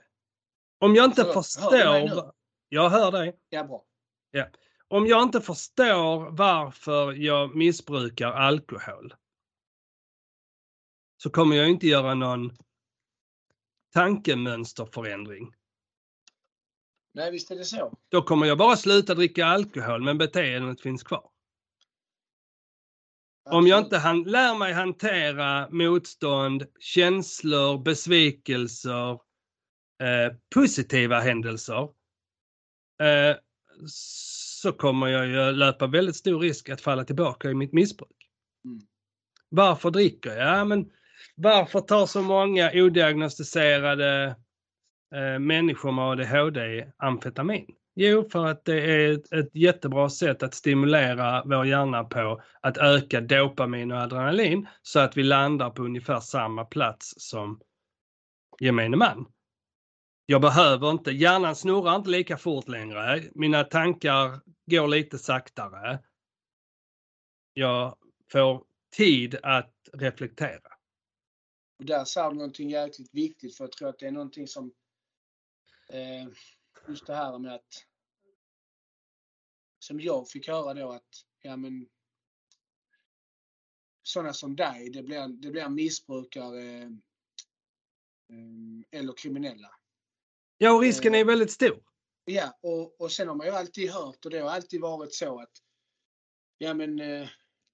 [SPEAKER 2] Om jag inte
[SPEAKER 3] hör nu?
[SPEAKER 2] förstår... Jag hör dig.
[SPEAKER 3] Ja, bra.
[SPEAKER 2] Om jag inte förstår varför jag missbrukar alkohol så kommer jag inte göra någon tankemönsterförändring.
[SPEAKER 3] Nej, visst är det så.
[SPEAKER 2] Då kommer jag bara sluta dricka alkohol men beteendet finns kvar. Om jag inte han, lär mig hantera motstånd, känslor, besvikelser, eh, positiva händelser eh, så kommer jag ju löpa väldigt stor risk att falla tillbaka i mitt missbruk.
[SPEAKER 3] Mm.
[SPEAKER 2] Varför dricker jag? Ja, men varför tar så många odiagnostiserade eh, människor med ADHD amfetamin? Jo, för att det är ett, ett jättebra sätt att stimulera vår hjärna på att öka dopamin och adrenalin så att vi landar på ungefär samma plats som gemene man. Jag behöver inte, hjärnan snurrar inte lika fort längre. Mina tankar går lite saktare. Jag får tid att reflektera.
[SPEAKER 3] Och där sa du någonting jäkligt viktigt för jag tror att det är någonting som eh, just det här med att som jag fick höra då att ja men sådana som dig, det blir, det blir missbrukare eh, eh, eller kriminella.
[SPEAKER 2] Ja, och risken är väldigt stor.
[SPEAKER 3] Ja, och, och sen har man ju alltid hört och det har alltid varit så att ja men eh,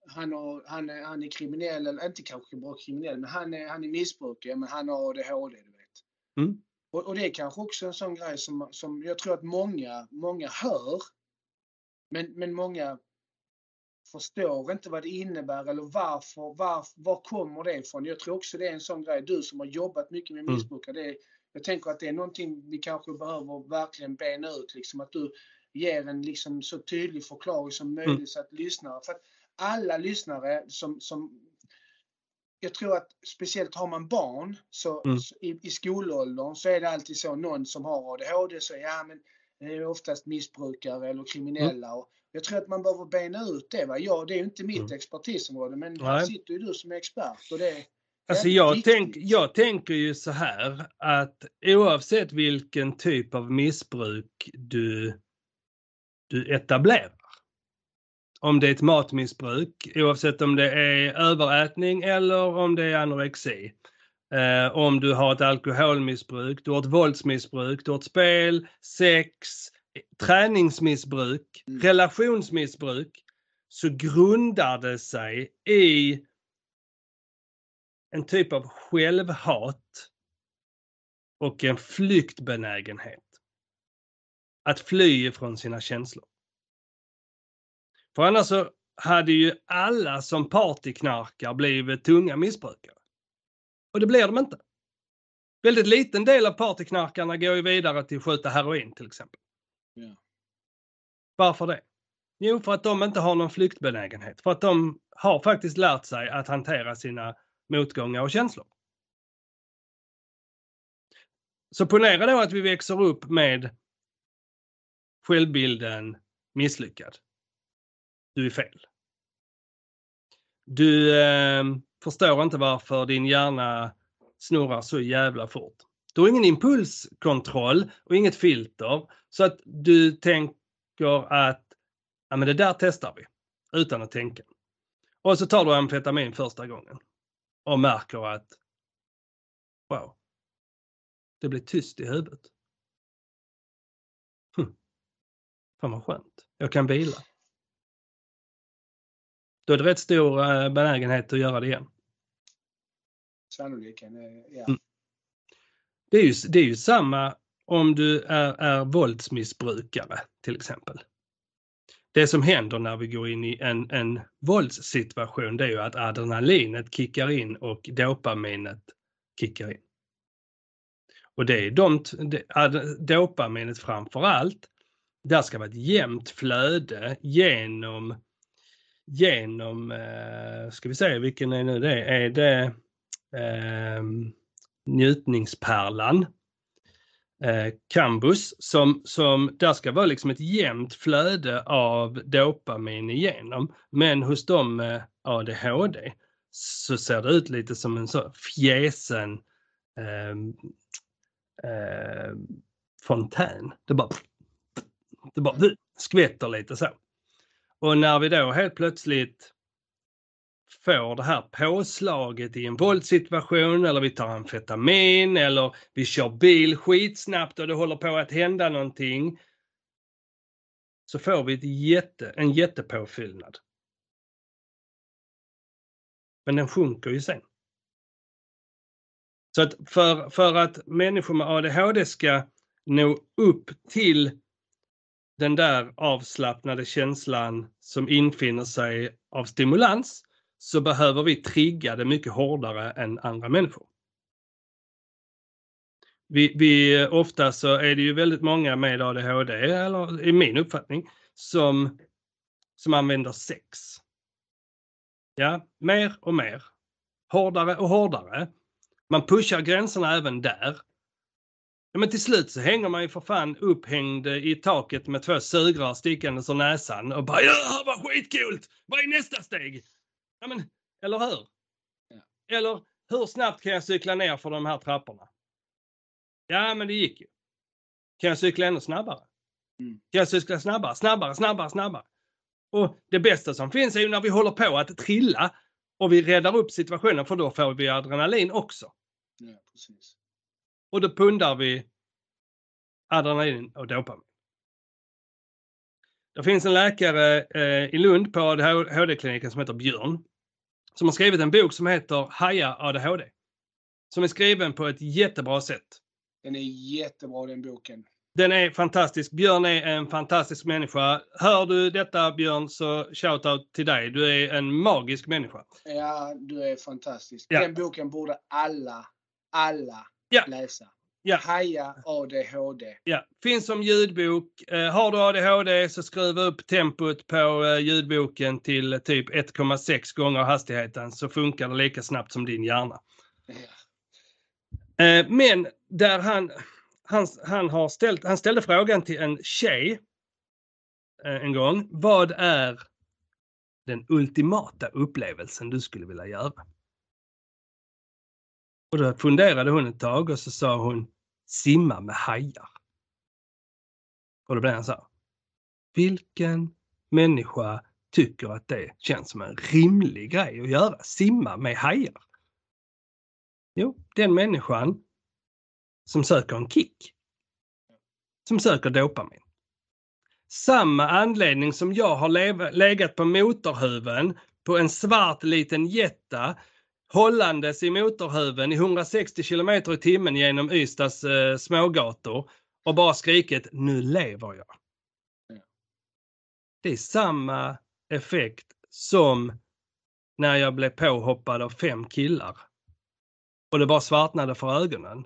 [SPEAKER 3] han, har, han, är, han är kriminell, eller inte kanske bara kriminell, men han är, han är missbrukare, men han har ADHD, du vet.
[SPEAKER 2] Mm.
[SPEAKER 3] Och, och det är kanske också en sån grej som, som jag tror att många, många hör, men, men många förstår inte vad det innebär eller varför, varför, var kommer det ifrån? Jag tror också det är en sån grej, du som har jobbat mycket med
[SPEAKER 2] Mm.
[SPEAKER 3] missbrukare, det är, jag tänker att det är någonting vi kanske behöver verkligen bena ut, liksom att du ger en liksom så tydlig förklaring som möjligt
[SPEAKER 2] Mm.
[SPEAKER 3] så att lyssnare, för att alla lyssnare som, som jag tror att speciellt har man barn så,
[SPEAKER 2] Mm.
[SPEAKER 3] så i, i skolåldern så är det alltid så någon som har ADHD så ja men det är oftast missbrukare eller kriminella. Och jag tror att man behöver bena ut det. Va? Ja, det är ju inte mitt
[SPEAKER 2] Mm.
[SPEAKER 3] expertisområde men här sitter ju du som expert. Och det är
[SPEAKER 2] Alltså jag, tänk, jag tänker ju så här att oavsett vilken typ av missbruk du, du etablerar. Om det är ett matmissbruk, oavsett om det är överätning eller om det är anorexi. Eh, om du har ett alkoholmissbruk, du har ett våldsmissbruk, du har ett spel, sex, träningsmissbruk,
[SPEAKER 3] Mm.
[SPEAKER 2] relationsmissbruk. Så grundar det sig i en typ av självhat och en flyktbenägenhet. Att fly ifrån sina känslor. För annars så hade ju alla som partyknarkar blivit tunga missbrukare. Och det blir de inte. Väldigt liten del av partyknarkarna går ju vidare till att skjuta heroin till exempel.
[SPEAKER 3] Ja.
[SPEAKER 2] Varför det? Jo, för att de inte har någon flyktbenägenhet. För att de har faktiskt lärt sig att hantera sina motgångar och känslor. Så ponera då att vi växer upp med självbilden misslyckad. Du är fel. Du eh, förstår inte varför din hjärna snurrar så jävla fort. Du har ingen impulskontroll och inget filter så att du tänker att ja, men det där testar vi utan att tänka. Och så tar du amfetamin första gången och märker att wow, det blir tyst i huvudet. Hm. Fan vad skönt. Jag kan vila. Då är det rätt stor eh, benägenhet att göra det igen.
[SPEAKER 3] Sannoliken, eh, ja.
[SPEAKER 2] Mm. Det är ju, det är ju samma om du är, är våldsmissbrukare till exempel. Det som händer när vi går in i en, en våldssituation det är ju att adrenalinet kickar in och dopaminet kickar in. Och det är de, dopaminet framför allt, där ska vara ett jämnt flöde genom, genom, eh, ska vi se vilken är nu det är, det eh, njutningspärlan, eh, Cambus, som, som där ska vara liksom ett jämnt flöde av dopamin igenom. Men hos dem med ADHD så ser det ut lite som en så fjäsen eh, eh, fontän. Det bara, det bara skvätter lite så. Och när vi då helt plötsligt får det här påslaget i en våldssituation eller vi tar amfetamin eller vi kör bil skitsnabbt och det håller på att hända någonting. Så får vi ett jätte, en jättepåfyllnad. Men den sjunker ju sen. Så att för, för att människor med ADHD ska nå upp till den där avslappnade känslan som infinner sig av stimulans så behöver vi trigga det mycket hårdare än andra människor. Vi, vi, ofta så är det ju väldigt många med ADHD, eller i min uppfattning, som, som använder sex. Ja, mer och mer. Hårdare och hårdare. Man pushar gränserna även där. Ja, men till slut så hänger man ju för fan upphängd i taket med två sugrör stickandes ur näsan och bara ja, vad skitcoolt! Vad är nästa steg? Ja, men, eller hur? Ja. Eller hur snabbt kan jag cykla ner för de här trapporna? Ja, men det gick ju. Kan jag cykla ännu snabbare? Mm. Kan jag cykla snabbare, snabbare, snabbare, snabbare? Och det bästa som finns är ju när vi håller på att trilla och vi räddar upp situationen för då får vi adrenalin också.
[SPEAKER 3] Ja, precis.
[SPEAKER 2] Och då pundar vi adrenalin och dopamin. Det finns en läkare eh, i Lund på ADHD-kliniken som heter Björn. Som har skrivit en bok som heter Haja ADHD. Som är skriven på ett jättebra sätt.
[SPEAKER 3] Den är jättebra den boken.
[SPEAKER 2] Den är fantastisk. Björn är en fantastisk människa. Hör du detta Björn så shoutout till dig. Du är en magisk människa.
[SPEAKER 3] Ja, du är fantastisk. Ja. Den boken borde alla, alla ja. läsa. Ja. Haja ADHD.
[SPEAKER 2] Ja, finns som ljudbok. Eh, har du ADHD så skruva upp tempot på eh, ljudboken till typ 1,6 gånger hastigheten så funkar det lika snabbt som din hjärna. Ja. Eh, men där han, han, han, har ställt, han ställde frågan till en tjej en gång. Vad är den ultimata upplevelsen du skulle vilja göra? Och då funderade hon ett tag och så sa hon simma med hajar. Och då blev han så här. Vilken människa tycker att det känns som en rimlig grej att göra? Simma med hajar? Jo, den människan som söker en kick. Som söker dopamin. Samma anledning som jag har legat på motorhuven på en svart liten jätta hållandes i motorhuven i 160 km i timmen genom Ystads eh, smågator och bara skrikit nu lever jag. Det är samma effekt som när jag blev påhoppad av fem killar. Och det bara svartnade för ögonen.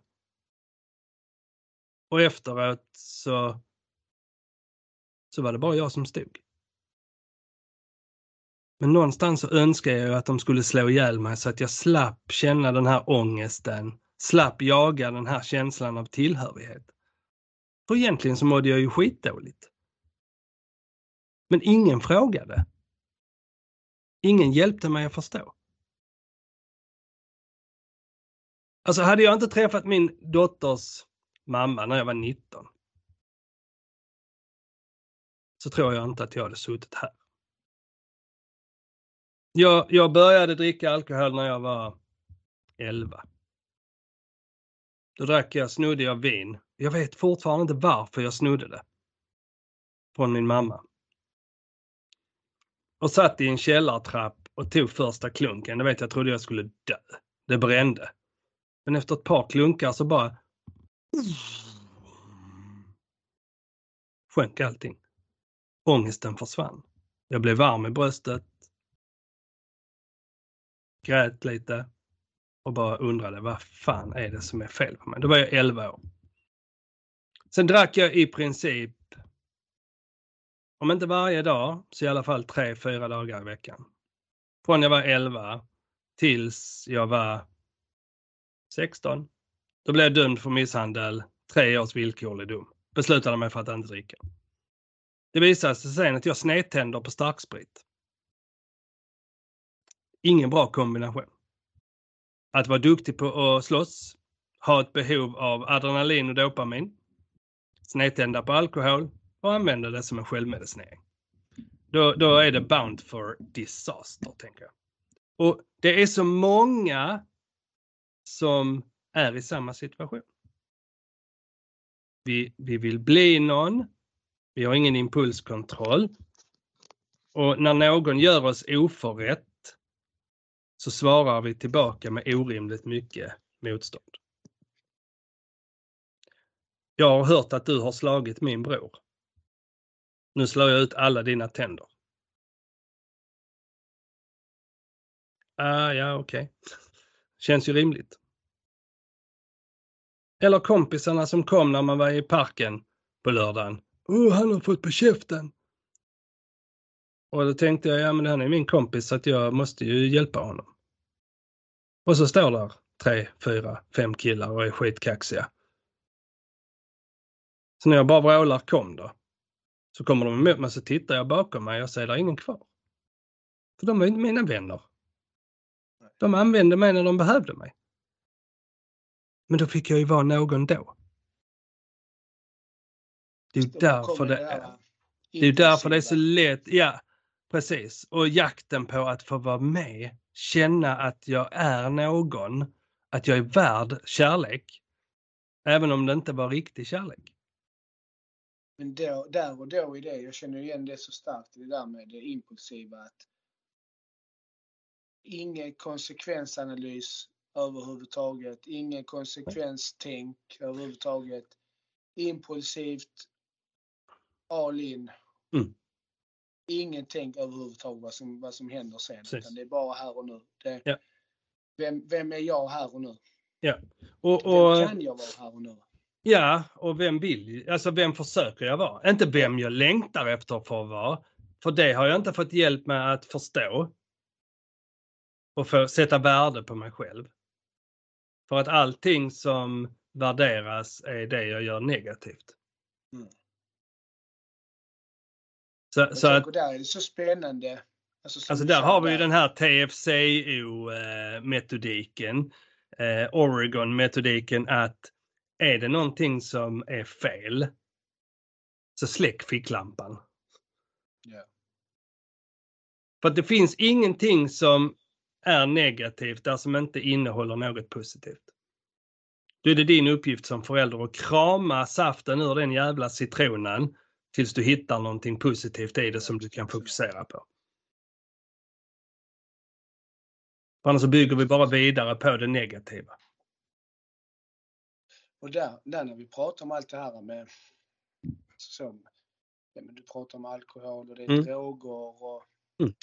[SPEAKER 2] Och efteråt så, så var det bara jag som stod. Men någonstans så önskar jag att de skulle slå ihjäl mig så att jag slapp känna den här ångesten, slapp jaga den här känslan av tillhörighet. För egentligen så mådde jag ju skitdåligt. Men ingen frågade. Ingen hjälpte mig att förstå. Alltså hade jag inte träffat min dotters mamma när jag var 19 så tror jag inte att jag hade suttit här. Jag, jag började dricka alkohol när jag var 11. Då drack jag, snodde jag vin. Jag vet fortfarande inte varför jag snodde det. från min mamma. Och satt i en källartrapp och tog första klunken. Det vet jag, trodde jag skulle dö. Det brände. Men efter ett par klunkar så bara sjönk allting. Ångesten försvann. Jag blev varm i bröstet. Grät lite och bara undrade vad fan är det som är fel på mig? Då var jag 11 år. Sen drack jag i princip, om inte varje dag, så i alla fall tre, fyra dagar i veckan. Från jag var 11 tills jag var 16. Då blev jag dömd för misshandel, tre års villkorlig dom. Beslutade mig för att inte dricka. Det visade sig sen att jag snedtänder på starksprit. Ingen bra kombination. Att vara duktig på att slåss, ha ett behov av adrenalin och dopamin, snedtända på alkohol och använda det som en självmedicinering. Då, då är det bound for disaster, tänker jag. Och det är så många som är i samma situation. Vi, vi vill bli någon. Vi har ingen impulskontroll. Och när någon gör oss oförrätt så svarar vi tillbaka med orimligt mycket motstånd. Jag har hört att du har slagit min bror. Nu slår jag ut alla dina tänder. Ah, ja, okej. Okay. Känns ju rimligt. Eller kompisarna som kom när man var i parken på lördagen. Oh, han har fått på käften. Och då tänkte jag, ja men han är min kompis så att jag måste ju hjälpa honom. Och så står där tre, fyra, fem killar och är skitkaxiga. Så när jag bara vrålar kom då. Så kommer de emot mig så tittar jag bakom mig och ser där ingen kvar. För de var inte mina vänner. De använde mig när de behövde mig. Men då fick jag ju vara någon då. Det är därför det är. Det är därför det är så lätt. Ja, precis. Och jakten på att få vara med, känna att jag är någon, att jag är värd kärlek. Även om det inte var riktig kärlek.
[SPEAKER 3] Men då, där och då i det, jag känner igen det så starkt, det där med det impulsiva att ingen konsekvensanalys överhuvudtaget, ingen konsekvenstänk överhuvudtaget. Impulsivt, all in.
[SPEAKER 2] Mm.
[SPEAKER 3] Ingen tänk överhuvudtaget vad som, vad som händer sen. Utan det är bara här och nu. Det,
[SPEAKER 2] ja.
[SPEAKER 3] vem, vem är jag här och nu?
[SPEAKER 2] Ja. Och, och,
[SPEAKER 3] vem kan jag vara här och nu?
[SPEAKER 2] Ja, och vem vill, alltså vem försöker jag vara? Inte vem jag längtar efter för att vara. För det har jag inte fått hjälp med att förstå. Och få sätta värde på mig själv. För att allting som värderas är det jag gör negativt.
[SPEAKER 3] Mm.
[SPEAKER 2] Så, så att,
[SPEAKER 3] där är det så spännande.
[SPEAKER 2] Alltså, alltså där har vi ju den här TFCO-metodiken, eh, Oregon-metodiken att är det någonting som är fel så släck ficklampan.
[SPEAKER 3] Yeah.
[SPEAKER 2] För att det finns ingenting som är negativt där som inte innehåller något positivt. Då är det din uppgift som förälder att krama saften ur den jävla citronen tills du hittar någonting positivt i det som du kan fokusera på. För annars så bygger vi bara vidare på det negativa.
[SPEAKER 3] Och där, där när vi pratar om allt det här med så, ja, men du pratar om alkohol och det är mm. droger och mm.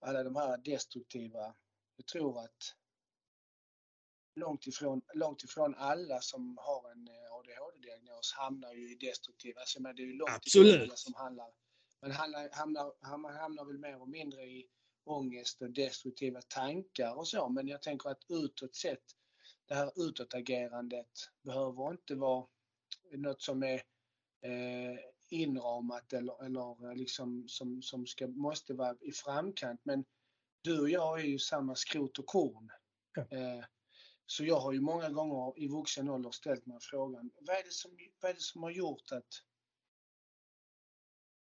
[SPEAKER 3] alla de här destruktiva. Jag tror att långt ifrån, långt ifrån alla som har en eh, ADHD-diagnos hamnar ju i destruktiva, alltså, men det är ju långt
[SPEAKER 2] Absolut. ifrån
[SPEAKER 3] alla som handlar. Man hamnar, hamnar, man hamnar väl mer och mindre i ångest och destruktiva tankar och så, men jag tänker att utåt sett, det här utåtagerandet behöver inte vara något som är eh, inramat eller, eller liksom som, som ska, måste vara i framkant. Men du och jag är ju samma skrot och korn.
[SPEAKER 2] Ja.
[SPEAKER 3] Eh, så jag har ju många gånger i vuxen ålder ställt mig frågan, vad är, det som, vad är det som har gjort att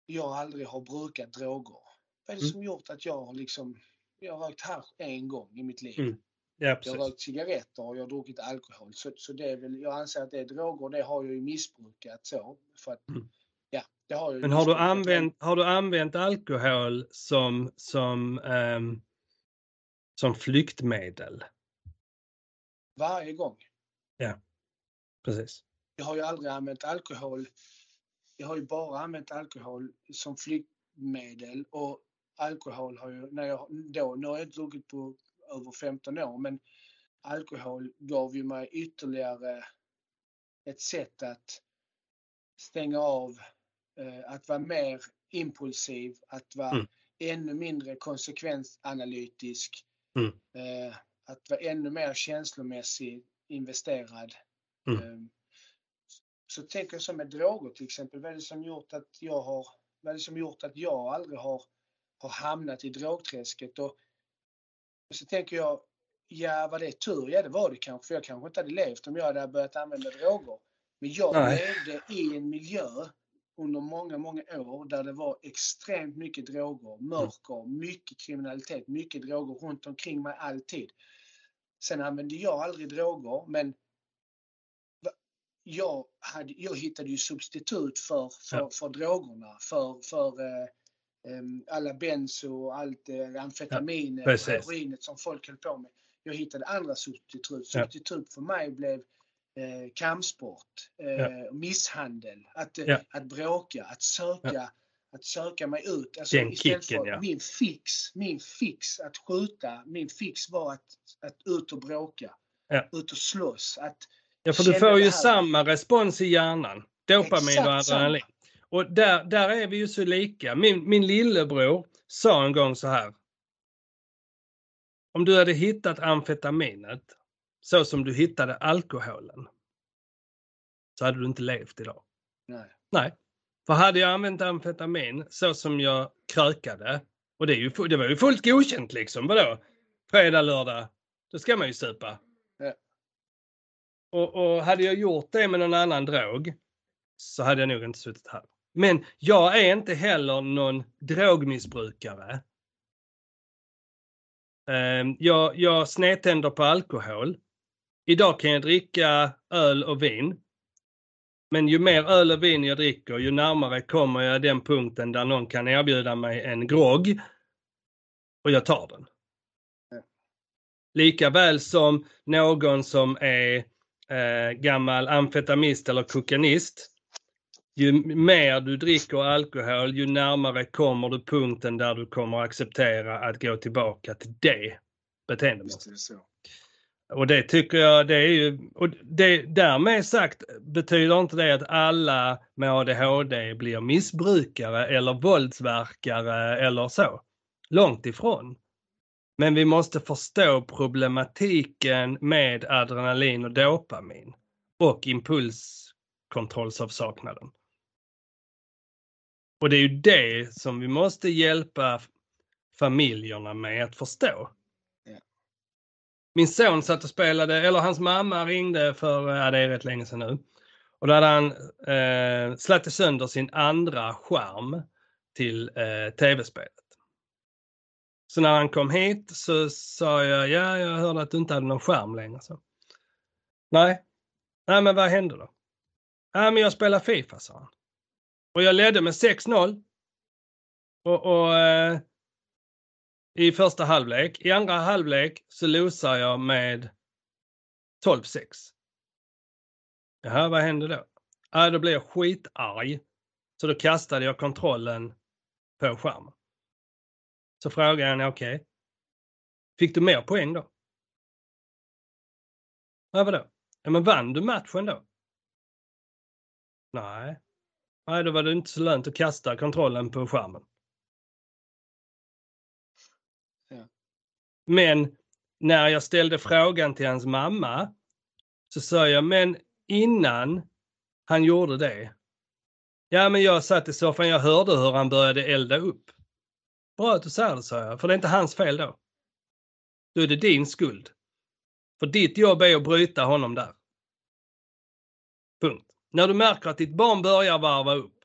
[SPEAKER 3] jag aldrig har brukat droger? Vad är det mm. som gjort att jag har liksom, jag har rökt hasch en gång i mitt liv.
[SPEAKER 2] Mm. Ja,
[SPEAKER 3] jag har rökt cigaretter och jag har druckit alkohol. Så, så det är väl, jag anser att det är droger, det har jag ju missbrukat så. För att,
[SPEAKER 2] mm.
[SPEAKER 3] ja, Det har jag
[SPEAKER 2] Men har du, använt, har du använt alkohol som, som, ehm, som flyktmedel?
[SPEAKER 3] Varje gång.
[SPEAKER 2] Precis.
[SPEAKER 3] Jag har ju aldrig använt alkohol. Jag har ju bara använt alkohol som flyktmedel och alkohol har ju, när jag, då, nu har jag inte druckit på över 15 år, men alkohol gav ju mig ytterligare ett sätt att stänga av, eh, att vara mer impulsiv, att vara
[SPEAKER 2] Mm.
[SPEAKER 3] ännu mindre konsekvensanalytisk,
[SPEAKER 2] Mm.
[SPEAKER 3] Att vara ännu mer känslomässigt investerad.
[SPEAKER 2] Mm.
[SPEAKER 3] Eh, så tänker jag som med droger till exempel, vad är det som gjort att jag har, vad är det som gjort att jag aldrig har, har hamnat i drogträsket? Och så tänker jag, ja var det tur? Ja det var det kanske, för jag kanske inte hade levt om jag hade börjat använda droger. Men jag
[SPEAKER 2] Nej.
[SPEAKER 3] levde i en miljö under många, många år där det var extremt mycket droger, mörker, mycket kriminalitet, mycket droger runt omkring mig alltid. Sen använde jag aldrig droger, men jag, hade, jag hittade ju substitut för, för,
[SPEAKER 2] Ja.
[SPEAKER 3] för drogerna, för, för eh, alla benzo och allt eh, amfetaminet,
[SPEAKER 2] precis.
[SPEAKER 3] heroinet som folk höll på med. Jag hittade andra substitut.
[SPEAKER 2] Ja.
[SPEAKER 3] Substitut för mig blev eh, kampsport, eh,
[SPEAKER 2] Ja.
[SPEAKER 3] misshandel, att, eh,
[SPEAKER 2] Ja.
[SPEAKER 3] att bråka, att söka, att söka mig ut. Alltså,
[SPEAKER 2] Den
[SPEAKER 3] istället
[SPEAKER 2] kicken,
[SPEAKER 3] för
[SPEAKER 2] ja.
[SPEAKER 3] min fix, min fix att skjuta, min fix var att, att ut och bråka,
[SPEAKER 2] Ja.
[SPEAKER 3] ut och slåss. Att,
[SPEAKER 2] Ja, för du får ju samma respons i hjärnan. Dopamin och adrenalin. Och där, där är vi ju så lika. Min, min lillebror sa en gång så här. Om du hade hittat amfetaminet så som du hittade alkoholen så hade du inte levt idag.
[SPEAKER 3] nej.
[SPEAKER 2] Nej. För hade jag använt amfetamin så som jag krökade och det, är ju, det var ju fullt godkänt liksom. Vadå? Fredag, lördag, då ska man ju supa.
[SPEAKER 3] Ja.
[SPEAKER 2] Och, och hade jag gjort det med någon annan drog så hade jag nog inte suttit här. Men jag är inte heller någon drogmissbrukare. Ehm, Jag, jag snedtänder på alkohol. Idag kan jag dricka öl och vin. Men ju mer öl och vin jag dricker, ju närmare kommer jag den punkten där någon kan erbjuda mig en grogg. Och jag tar den.
[SPEAKER 3] Ja.
[SPEAKER 2] Lika väl som någon som är eh, gammal amfetamist eller kokainist. Ju mer du dricker alkohol, ju närmare kommer du punkten där du kommer acceptera att gå tillbaka till det beteendemålet.
[SPEAKER 3] Visst är det så.
[SPEAKER 2] Och det tycker jag, det är ju, och det, därmed sagt betyder inte det att alla med ADHD blir missbrukare eller våldsverkare eller så. Långt ifrån. Men vi måste förstå problematiken med adrenalin och dopamin och impulskontrollsavsaknaden. Och det är ju det som vi måste hjälpa familjerna med att förstå. Min son satt och spelade, eller hans mamma ringde för, ja det är rätt länge sedan nu. Och då hade han eh, slagit sönder sin andra skärm till eh, tv-spelet. Så när han kom hit så sa jag, ja jag hörde att du inte hade någon skärm längre. Så. Nej. Nej men vad hände då? Nej men jag spelar Fifa sa han. Och jag ledde med 6-0. Och, och eh, i första halvlek. I andra halvlek så losar jag med 12-6. Jaha, vad hände då? Äh, då blev jag skitarg. Så då kastade jag kontrollen på skärmen. Så frågade jag henne, okej. Fick du mer poäng då? Ja, vadå? Ja, men vann du matchen då? Nej. Nej, då var det inte så lönt att kasta kontrollen på skärmen.
[SPEAKER 3] Ja.
[SPEAKER 2] Men när jag ställde frågan till hans mamma så sa jag, men innan han gjorde det. Ja, men jag satt i soffan, jag hörde hur han började elda upp. Bra att du säger det, sa jag, för det är inte hans fel då. Då är det din skuld. För ditt jobb är att bryta honom där. Punkt. När du märker att ditt barn börjar varva upp,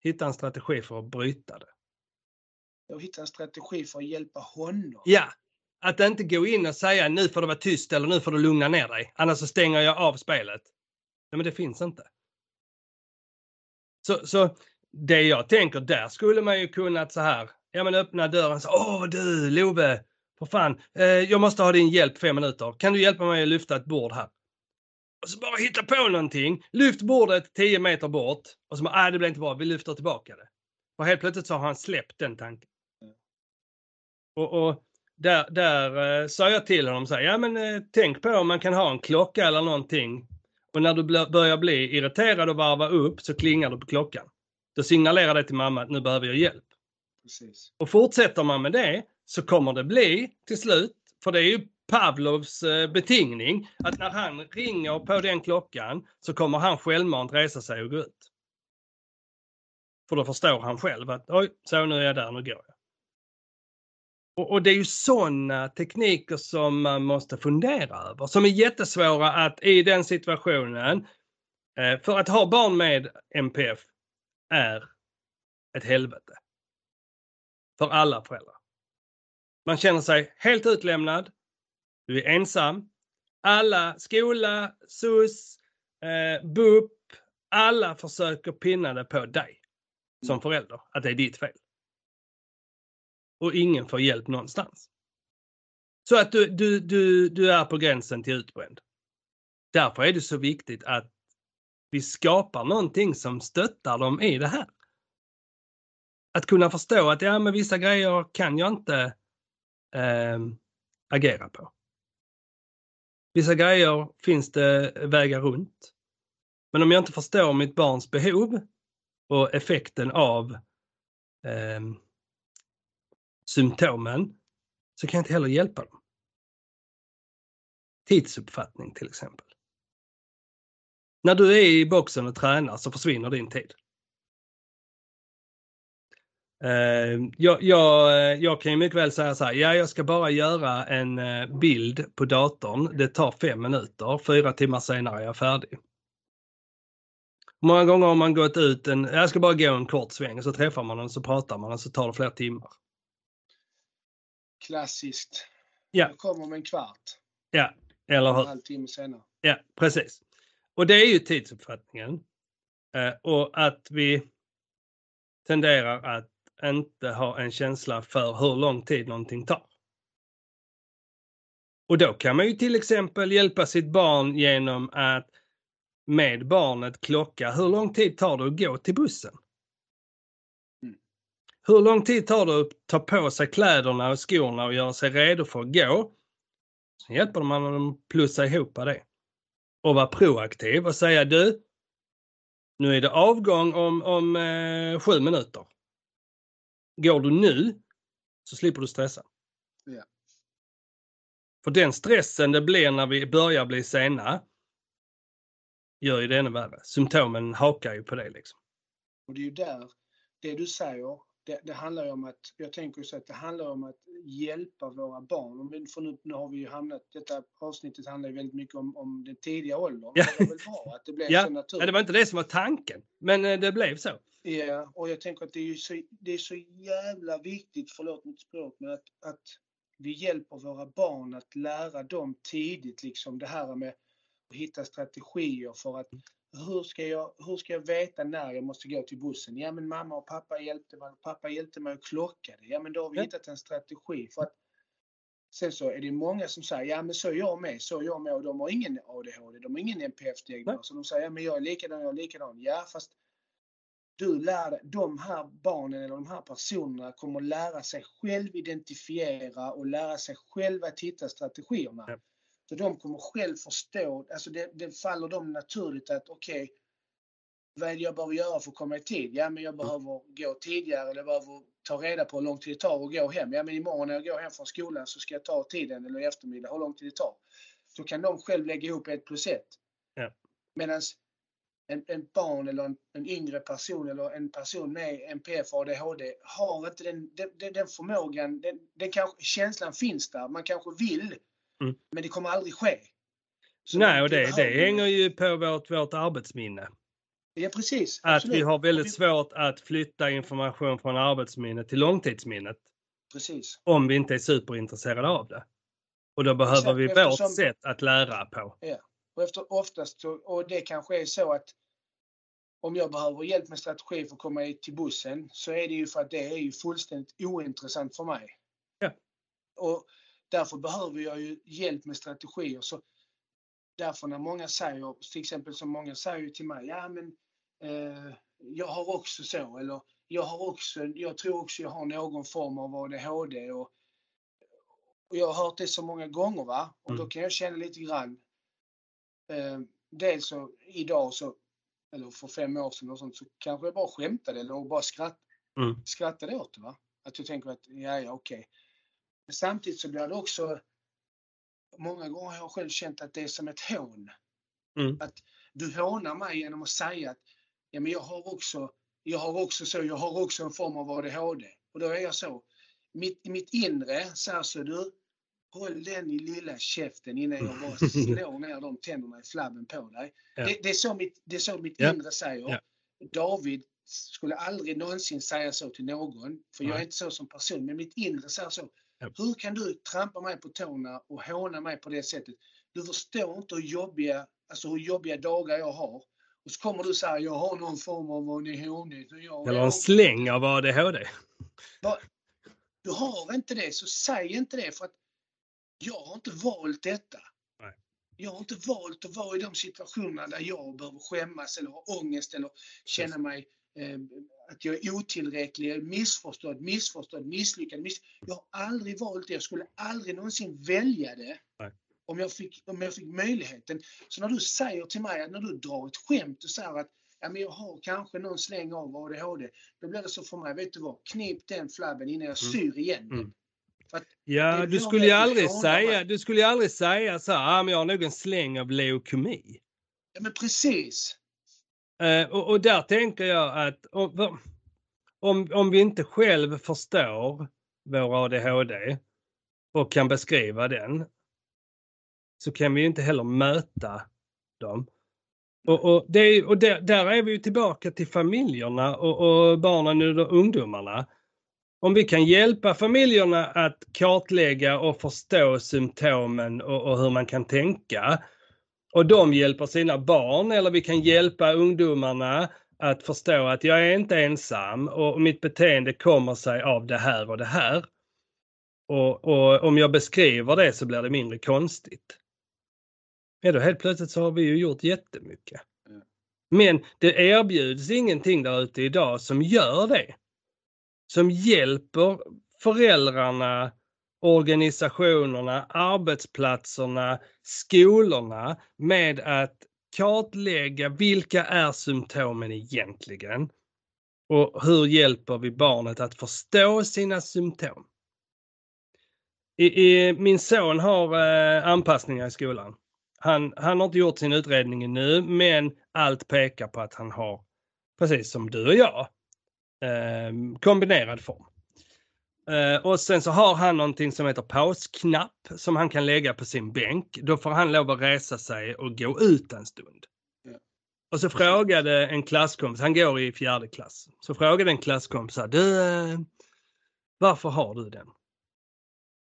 [SPEAKER 2] hitta en strategi för att bryta det.
[SPEAKER 3] Jag hittade en strategi för att hjälpa honom.
[SPEAKER 2] Ja, att inte gå in och säga nu får du vara tyst eller nu får du lugna ner dig. Annars så stänger jag av spelet. Nej, men det finns inte. Så, så det jag tänker, där skulle man ju kunnat så här, ja men öppna dörren så, åh du Love, för fan, eh, jag måste ha din hjälp fem minuter. Kan du hjälpa mig att lyfta ett bord här? Och så bara hitta på någonting, lyft bordet 10 meter bort och så bara, äh, det blir inte bra, vi lyfter tillbaka det. Och helt plötsligt så har han släppt den tanken. Och, och där, där eh, sa jag till honom så här, ja men eh, tänk på om man kan ha en klocka eller någonting. Och när du börjar bli irriterad och varva upp så klingar du på klockan. Då signalerar det till mamma att nu behöver jag hjälp.
[SPEAKER 3] Precis.
[SPEAKER 2] Och fortsätter man med det så kommer det bli till slut, för det är ju Pavlovs eh, betingning, att när han ringer på den klockan så kommer han självmant resa sig och gå ut. För då förstår han själv att oj, så nu är jag där, nu går jag. Och, och det är ju sådana tekniker som man måste fundera över, som är jättesvåra att i den situationen, eh, för att ha barn med MPF är ett helvete. För alla föräldrar. Man känner sig helt utlämnad. Du är ensam. Alla, skola, SUS, eh, BUP, alla försöker pinna det på dig som förälder, att det är ditt fel. Och ingen får hjälp någonstans. Så att du, du, du, du är på gränsen till utbränd. Därför är det så viktigt att vi skapar någonting som stöttar dem i det här. Att kunna förstå att ja, men vissa grejer kan jag inte eh, agera på. Vissa grejer finns det vägar runt. Men om jag inte förstår mitt barns behov och effekten av eh, symptomen så kan jag inte heller hjälpa dem. Tidsuppfattning till exempel. När du är i boxen och tränar så försvinner din tid. Eh, jag, jag, jag kan ju mycket väl säga så här, ja jag ska bara göra en eh, bild på datorn. Det tar fem minuter, fyra timmar senare är jag färdig. Många gånger har man gått ut en, jag ska bara gå en kort sväng och så träffar man den så pratar man och så tar det flera timmar.
[SPEAKER 3] Klassiskt.
[SPEAKER 2] Ja.
[SPEAKER 3] Jag kommer om en kvart.
[SPEAKER 2] Ja, eller
[SPEAKER 3] En
[SPEAKER 2] hur?
[SPEAKER 3] halvtimme senare.
[SPEAKER 2] Ja, precis. Och det är ju tidsuppfattningen. Eh, och att vi tenderar att inte ha en känsla för hur lång tid någonting tar. Och då kan man ju till exempel hjälpa sitt barn genom att med barnet klocka hur lång tid tar det att gå till bussen? Hur lång tid tar det att ta på sig kläderna och skorna och göra sig redo för att gå? Sen hjälper man dem att plussa ihop det. Och vara proaktiv och säga du, nu är det avgång om, om eh, sju minuter. Går du nu så slipper du stressa.
[SPEAKER 3] Ja.
[SPEAKER 2] För den stressen det blir när vi börjar bli sena gör ju det ännu värre. Symptomen hakar ju på det liksom.
[SPEAKER 3] Och det är ju där, det du säger, det, det handlar ju om att, jag tänker så att det handlar om att hjälpa våra barn. Om vi, för nu, nu har vi ju hamnat, detta avsnittet handlar ju väldigt mycket om, om den tidiga åldern.
[SPEAKER 2] Ja.
[SPEAKER 3] Det var väl bra att det blev
[SPEAKER 2] Ja.
[SPEAKER 3] så naturligt.
[SPEAKER 2] Ja, det var inte det som var tanken, men eh, det blev så.
[SPEAKER 3] Ja, och jag tänker att det är så, det är så jävla viktigt, förlåt mitt språk, men att, att vi hjälper våra barn att lära dem tidigt liksom det här med att hitta strategier för att hur ska jag, hur ska jag veta när jag måste gå till bussen? Ja, men mamma och pappa hjälpte mig, pappa hjälpte mig att klocka det. Ja, men då har vi
[SPEAKER 2] Ja.
[SPEAKER 3] hittat en strategi för att Sen så är det många som säger, ja men så är jag med, så är jag med och de har ingen ADHD, de har ingen NPF-diagnos. Och de säger, ja men jag är likadan, jag är likadan. Ja fast du lär de här barnen eller de här personerna kommer lära sig själv identifiera och lära sig själva att hitta strategierna.
[SPEAKER 2] Ja.
[SPEAKER 3] Så de kommer själv förstå, alltså det, det faller dem naturligt att okej, vad är det jag behöver göra för att komma i tid? Ja, men jag behöver gå tidigare eller jag behöver ta reda på hur lång tid det tar att gå hem. Ja, men imorgon när jag går hem från skolan så ska jag ta tiden eller i eftermiddag, hur lång tid det tar. Så kan de själv lägga ihop ett plus ett.
[SPEAKER 2] Ja.
[SPEAKER 3] Medan en, en barn eller en, en yngre person eller en person med NPF och ADHD har inte den, den, den, den förmågan. Den, den kanske, känslan finns där, man kanske vill,
[SPEAKER 2] Mm.
[SPEAKER 3] men det kommer aldrig ske. Så
[SPEAKER 2] Nej, och det, det hänger ju på vårt, vårt arbetsminne.
[SPEAKER 3] Ja, precis.
[SPEAKER 2] Att
[SPEAKER 3] absolut.
[SPEAKER 2] vi har väldigt
[SPEAKER 3] vi-
[SPEAKER 2] svårt att flytta information från arbetsminnet till långtidsminnet
[SPEAKER 3] Precis.
[SPEAKER 2] om vi inte är superintresserade av det. Och då behöver
[SPEAKER 3] Exakt,
[SPEAKER 2] vi
[SPEAKER 3] eftersom-
[SPEAKER 2] vårt sätt att lära på.
[SPEAKER 3] Och efter, oftast och det kanske är så att om jag behöver hjälp med strategi för att komma till bussen så är det ju för att det är ju fullständigt ointressant för mig.
[SPEAKER 2] Ja.
[SPEAKER 3] Och därför behöver jag ju hjälp med strategier. Så därför när många säger, till exempel som många säger till mig, ja men eh, jag har också så, eller jag har också, jag tror också jag har någon form av ADHD och, och jag har hört det så många gånger va, och då
[SPEAKER 2] Mm.
[SPEAKER 3] kan jag känna lite grann, eh, dels så idag så, eller för fem år sedan och sånt, så kanske jag bara skämtade eller bara skratt,
[SPEAKER 2] Mm.
[SPEAKER 3] skrattade åt det va. Att jag tänker att, ja ja okej. Men samtidigt så blir det också, många gånger har jag själv känt att det är som ett hån.
[SPEAKER 2] Mm.
[SPEAKER 3] Att du hånar mig genom att säga att, ja men jag har också, jag har också så, jag har också en form av ADHD. Och då är jag så, mitt, mitt inre säger så du, håll den i lilla käften innan jag bara slår ner de tänderna i flabben på dig.
[SPEAKER 2] Ja.
[SPEAKER 3] Det, det, är så mitt, det är så mitt
[SPEAKER 2] Ja.
[SPEAKER 3] inre säger.
[SPEAKER 2] Ja.
[SPEAKER 3] David skulle aldrig någonsin säga så till någon, för jag är inte så som person, men mitt inre säger så. Hur kan du trampa mig på tårna och håna mig på det sättet? Du förstår inte hur jobbiga, alltså hur jobbiga dagar jag har. Och så kommer du säga, jag har någon form av ADHD.
[SPEAKER 2] Eller en släng av ADHD.
[SPEAKER 3] Du har inte det, så säg inte det för att jag har inte valt detta.
[SPEAKER 2] Nej.
[SPEAKER 3] Jag har inte valt att vara i de situationerna där jag behöver skämmas eller ha ångest eller känna mig att jag är otillräcklig, missförstådd, missförstådd, misslyckad. Miss... Jag har aldrig valt det. Jag skulle aldrig någonsin välja det.
[SPEAKER 2] Nej.
[SPEAKER 3] Om jag, fick, om jag fick möjligheten. Så när du säger till mig, att när du drar ett skämt och säger att ja, men jag har kanske någon släng av ADHD. Då blir det så för mig, vet du vad, knip den flabben innan jag syr igen den.
[SPEAKER 2] Mm. Ja, du skulle ju aldrig säga,
[SPEAKER 3] mig.
[SPEAKER 2] du skulle ju aldrig säga så här, ah, men jag har nog en släng av leukemi.
[SPEAKER 3] Ja, men precis.
[SPEAKER 2] Eh, och, och där tänker jag att om, om, om vi inte själv förstår vår ADHD och kan beskriva den så kan vi ju inte heller möta dem. Och, och, det och där, där är vi ju tillbaka till familjerna och, och barnen och ungdomarna. Om vi kan hjälpa familjerna att kartlägga och förstå symptomen och, och hur man kan tänka och de hjälper sina barn eller vi kan hjälpa ungdomarna att förstå att jag är inte ensam och mitt beteende kommer sig av det här och det här. Och, och om jag beskriver det så blir det mindre konstigt. Ja, då helt plötsligt så har vi ju gjort jättemycket. Men det erbjuds ingenting där ute idag som gör det. Som hjälper föräldrarna, organisationerna, arbetsplatserna, skolorna med att kartlägga vilka är symptomen egentligen? Och hur hjälper vi barnet att förstå sina symptom? I, i, min son har eh, anpassningar i skolan. Han, han har inte gjort sin utredning ännu, men allt pekar på att han har, precis som du och jag, eh, kombinerad form. Eh, och sen så har han någonting som heter pausknapp som han kan lägga på sin bänk. Då får han lov att resa sig och gå ut en stund.
[SPEAKER 3] Ja.
[SPEAKER 2] Och så frågade en klasskompis, han går i fjärde klass, så frågade en klasskompis du, eh, varför har du den?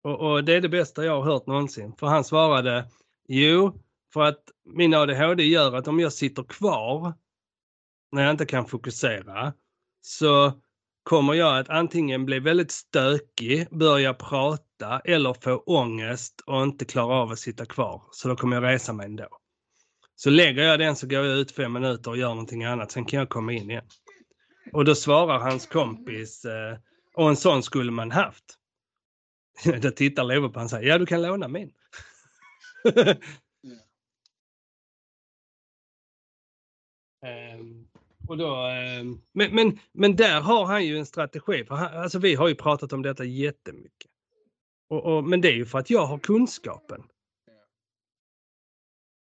[SPEAKER 2] Och, och det är det bästa jag har hört någonsin, för han svarade, jo, för att min ADHD gör att om jag sitter kvar när jag inte kan fokusera så kommer jag att antingen bli väldigt stökig, börja prata eller få ångest och inte klara av att sitta kvar. Så då kommer jag resa mig ändå. Så lägger jag den så går jag ut fem minuter och gör någonting annat, sen kan jag komma in igen. Och då svarar hans kompis, eh, och en sån skulle man haft. då tittar Love på honom och säger, ja du kan låna min. Ehm, och då, ehm, men, men, men där har han ju en strategi. För han, alltså vi har ju pratat om detta jättemycket. Och, och, men det är ju för att jag har kunskapen.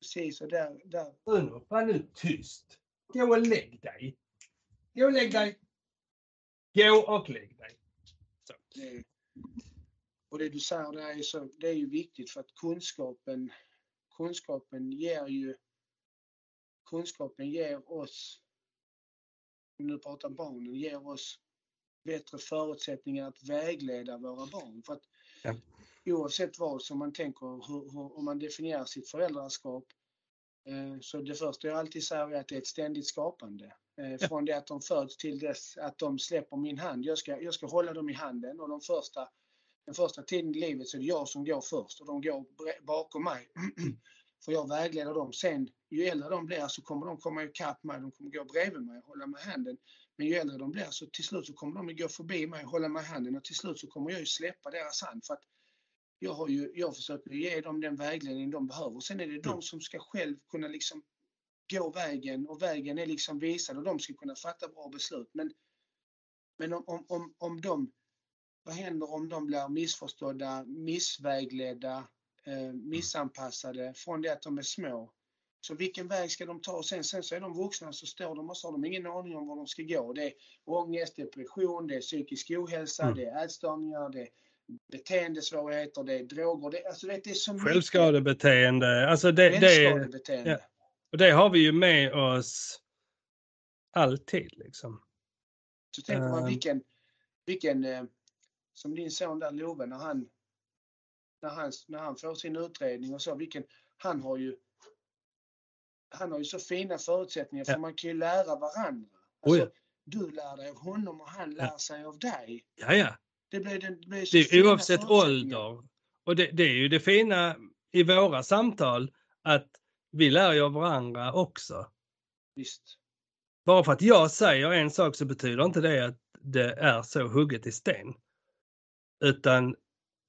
[SPEAKER 3] Precis, och där, där.
[SPEAKER 2] Uno, var nu tyst. Gå och lägg dig. Gå och lägg dig. Gå och lägg dig.
[SPEAKER 3] Det, och det du säger där är, så, det är ju viktigt för att kunskapen, kunskapen ger ju kunskapen ger oss, om nu pratar barnen, ger oss bättre förutsättningar att vägleda våra barn. För att
[SPEAKER 2] Ja.
[SPEAKER 3] Oavsett vad som man tänker, hur, hur, om man definierar sitt föräldraskap, eh, så det första jag alltid säger är att det är ett ständigt skapande. Eh, från det att de föds till dess att de släpper min hand. Jag ska, jag ska hålla dem i handen och de första, den första tiden i livet så är det jag som går först och de går bakom mig. För jag vägleder dem. Sen ju äldre de blir så kommer de komma ikapp mig. De kommer gå bredvid mig och hålla mig i handen. Men ju äldre de blir så till slut så kommer de gå förbi mig och hålla mig i handen och till slut så kommer jag ju släppa deras hand. För att jag, har ju, jag försöker ge dem den vägledning de behöver. Sen är det de som ska själv kunna liksom gå vägen och vägen är liksom visad och de ska kunna fatta bra beslut. Men, men om, om, om, om de, vad händer om de blir missförstådda, missvägledda, missanpassade från det att de är små? Så vilken väg ska de ta? Och sen, sen så är de vuxna så står de och så har de ingen aning om var de ska gå. Det är ångest, depression, det är psykisk ohälsa,
[SPEAKER 2] Mm.
[SPEAKER 3] det är ätstörningar, det är beteendesvårigheter, det är droger. Det, alltså det är så
[SPEAKER 2] Självskadebeteende. Alltså det, det,
[SPEAKER 3] självskadebeteende.
[SPEAKER 2] ja. och det har vi ju med oss alltid liksom.
[SPEAKER 3] Så tänker man
[SPEAKER 2] Ehm.
[SPEAKER 3] vilken, vilken eh, som din son där Love, när han, när han, när han får sin utredning och så, vilken, han har ju han har ju så fina förutsättningar för
[SPEAKER 2] Ja.
[SPEAKER 3] man kan ju lära varandra.
[SPEAKER 2] Oh
[SPEAKER 3] Alltså,
[SPEAKER 2] ja.
[SPEAKER 3] Du lär dig av honom och han lär sig av dig.
[SPEAKER 2] Ja, ja.
[SPEAKER 3] Det blir, det blir så
[SPEAKER 2] Det oavsett ålder. Och det, det är ju det fina i våra samtal att vi lär ju av varandra också.
[SPEAKER 3] Visst.
[SPEAKER 2] Bara för att jag säger en sak så betyder inte det att det är så hugget i sten. Utan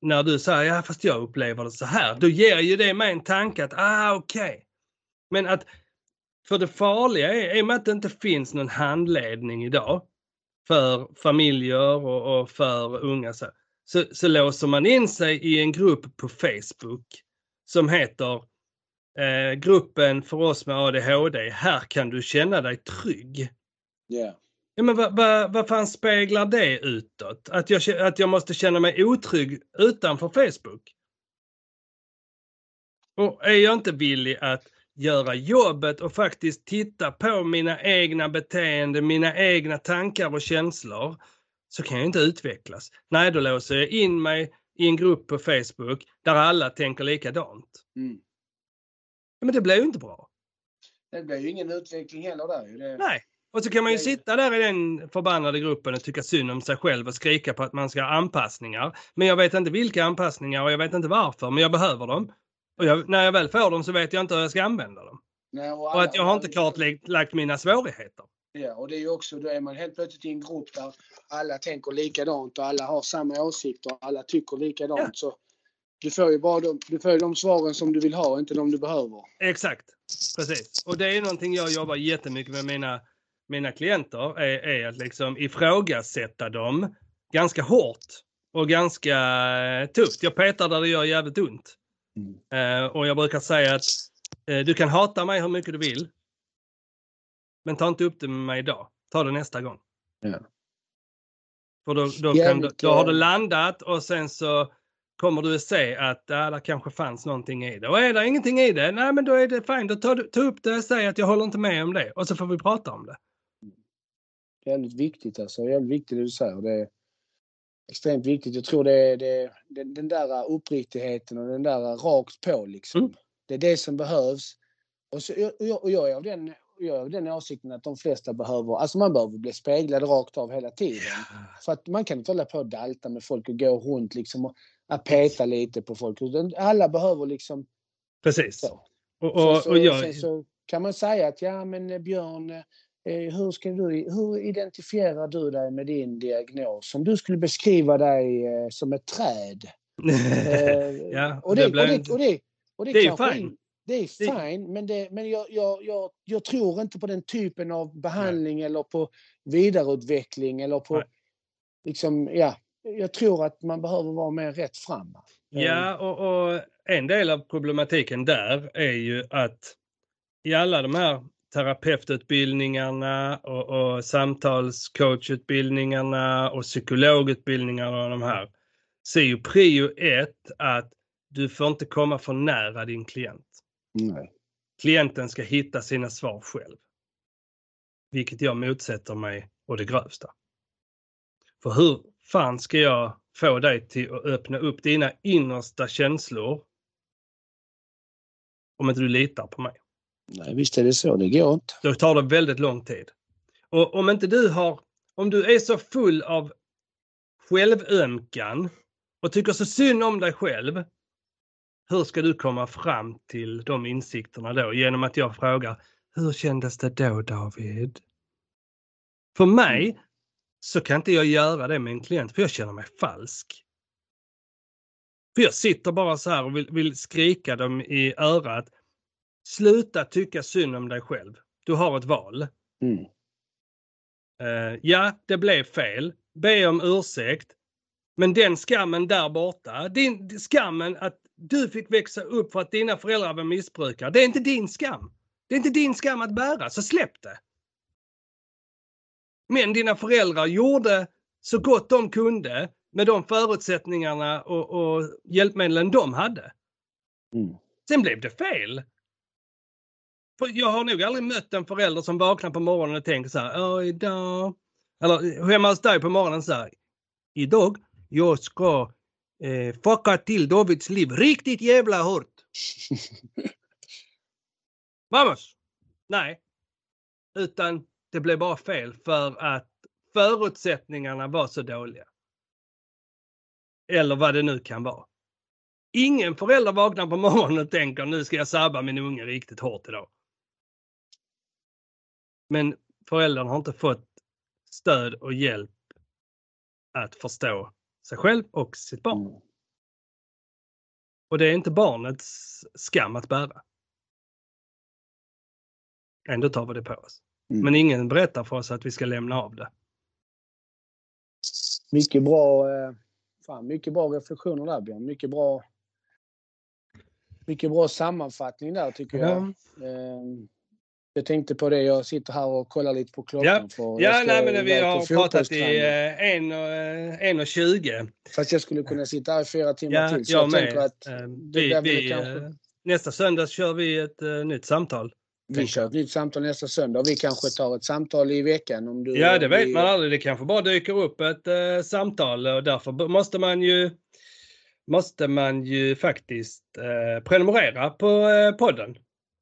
[SPEAKER 2] när du säger ja fast jag upplever det så här, då ger ju det mig en tanke att ah okej. Men att för det farliga är, i och med att det inte finns någon handledning idag för familjer och, och för unga så, så, så låser man in sig i en grupp på Facebook som heter eh, gruppen för oss med ADHD, här kan du känna dig trygg.
[SPEAKER 3] Yeah.
[SPEAKER 2] Ja, men vad, vad, vad fan speglar det utåt? Att jag, att jag måste känna mig otrygg utanför Facebook? Och är jag inte villig att göra jobbet och faktiskt titta på mina egna beteenden, mina egna tankar och känslor, så kan jag inte utvecklas. Nej, då låser jag in mig i en grupp på Facebook där alla tänker likadant.
[SPEAKER 3] Mm.
[SPEAKER 2] Men det blir ju inte bra.
[SPEAKER 3] Det blir ju ingen utveckling heller där. Det,
[SPEAKER 2] Nej. Och så kan man ju sitta där i den förbannade gruppen och tycka synd om sig själv och skrika på att man ska ha anpassningar. Men jag vet inte vilka anpassningar och jag vet inte varför, men jag behöver dem. Och jag, när jag väl får dem så vet jag inte hur jag ska använda dem.
[SPEAKER 3] Nej, och
[SPEAKER 2] Och
[SPEAKER 3] alla-
[SPEAKER 2] att jag har inte kartlagt mina svårigheter.
[SPEAKER 3] Ja, och det är ju också, då är man helt plötsligt i en grupp där alla tänker likadant och alla har samma åsikter och alla tycker likadant.
[SPEAKER 2] Ja.
[SPEAKER 3] Så du får ju bara de, du får de svaren som du vill ha, inte de du behöver.
[SPEAKER 2] Exakt, precis. Och det är någonting jag jobbar jättemycket med mina, mina klienter, är, är att liksom ifrågasätta dem ganska hårt och ganska eh, tufft. Jag petar där det gör jävligt ont. Eh, och jag brukar säga att eh, du kan hata mig hur mycket du vill. Men ta inte upp det med mig idag. Ta det nästa gång.
[SPEAKER 3] Ja.
[SPEAKER 2] För då, då, kan, du-
[SPEAKER 3] Jävligt,
[SPEAKER 2] då har du landat och sen så kommer du att se att äh, det kanske fanns någonting i det. Och är det ingenting i det, nej men då är det fint. Då tar du ta upp det och säg att jag håller inte med om det. Och så får vi prata om det.
[SPEAKER 3] Jävligt viktigt alltså. Jävligt viktigt det du säger. Det är extremt viktigt. Jag tror det är det, den, den där uppriktigheten och den där rakt på liksom.
[SPEAKER 2] Mm.
[SPEAKER 3] Det är det som behövs. Och, så, och, jag, och jag är av den jag är av den åsikten att de flesta behöver, alltså man behöver bli speglad rakt av hela tiden. För att man kan inte hålla på och dalta med folk och gå runt liksom och att peta lite på folk. Alla behöver liksom
[SPEAKER 2] Precis.
[SPEAKER 3] så.
[SPEAKER 2] Och, och,
[SPEAKER 3] så,
[SPEAKER 2] och jag,
[SPEAKER 3] så kan man säga att ja men eh, Björn, eh, hur, ska du, hur identifierar du dig med din diagnos? Om du skulle beskriva dig eh, som ett träd. Eh,
[SPEAKER 2] ja,
[SPEAKER 3] och, det, och,
[SPEAKER 2] blir
[SPEAKER 3] det, och, det, och det,
[SPEAKER 2] Det är fine.
[SPEAKER 3] Det är
[SPEAKER 2] Det-
[SPEAKER 3] fine, men, det, men jag, jag, jag, jag tror inte på den typen av behandling eller på vidareutveckling eller på...
[SPEAKER 2] Nej.
[SPEAKER 3] Liksom, ja, jag tror att man behöver vara mer rätt fram.
[SPEAKER 2] Ja, och, och en del av problematiken där är ju att i alla de här terapeututbildningarna och, och samtalscoachutbildningarna och psykologutbildningarna och de här så är ju prio ett att du får inte komma för nära din klient.
[SPEAKER 3] Nej.
[SPEAKER 2] Klienten ska hitta sina svar själv. Vilket jag motsätter mig och det grövsta. För hur fan ska jag få dig till att öppna upp dina innersta känslor om inte du litar på mig?
[SPEAKER 3] Nej, visst är det så. Det går inte.
[SPEAKER 2] Då tar det väldigt lång tid. Och om inte du har, om du är så full av självömkan och tycker så synd om dig själv. Hur ska du komma fram till de insikterna då? Genom att jag frågar, hur kändes det då David? För mig så kan inte jag göra det med en klient för jag känner mig falsk. För jag sitter bara så här och vill, vill skrika dem i örat. Sluta tycka synd om dig själv. Du har ett val.
[SPEAKER 3] Mm.
[SPEAKER 2] Uh, ja, det blev fel. Be om ursäkt. Men den skammen där borta, din skammen att du fick växa upp för att dina föräldrar var missbrukare, det är inte din skam. Det är inte din skam att bära, så släpp det. Men dina föräldrar gjorde så gott de kunde med de förutsättningarna och, och hjälpmedlen de hade.
[SPEAKER 3] Mm.
[SPEAKER 2] Sen blev det fel. Jag har nog aldrig mött en förälder som vaknar på morgonen och tänker så här, idag... Eller hemma hos dig på morgonen så här, idag jag ska eh, fucka till Davids liv riktigt jävla hårt. Vamos! Nej. Utan det blev bara fel för att förutsättningarna var så dåliga. Eller vad det nu kan vara. Ingen förälder vaknar på morgonen och tänker nu ska jag sabba min unge riktigt hårt idag. Men föräldern har inte fått stöd och hjälp att förstå sig själv och sitt barn.
[SPEAKER 3] Mm.
[SPEAKER 2] Och det är inte barnets skam att bära. Ändå tar vi det på oss.
[SPEAKER 3] Mm.
[SPEAKER 2] Men ingen berättar för oss att vi ska lämna av det.
[SPEAKER 3] Mycket bra, eh, fan, mycket bra reflektioner där Björn. Mycket bra, mycket bra sammanfattning där tycker jag. Eh, jag tänkte på det, jag sitter här och kollar lite på klockan.
[SPEAKER 2] Ja, ja nej, men vi har pratat i eh, en och, eh, en och 20.
[SPEAKER 3] Fast jag skulle kunna sitta här i fyra timmar
[SPEAKER 2] Ja,
[SPEAKER 3] till. Så
[SPEAKER 2] jag
[SPEAKER 3] jag, tänker att
[SPEAKER 2] Eh,
[SPEAKER 3] det
[SPEAKER 2] vi, vi,
[SPEAKER 3] kanske-
[SPEAKER 2] nästa söndag kör vi ett eh, nytt samtal.
[SPEAKER 3] vi kör ett nytt samtal nästa söndag. Vi kanske tar ett samtal i veckan. Om du,
[SPEAKER 2] Ja, det vet
[SPEAKER 3] vi-
[SPEAKER 2] man aldrig. Det kanske bara dyker upp ett eh, samtal och därför måste man ju måste man ju faktiskt eh, prenumerera på podden.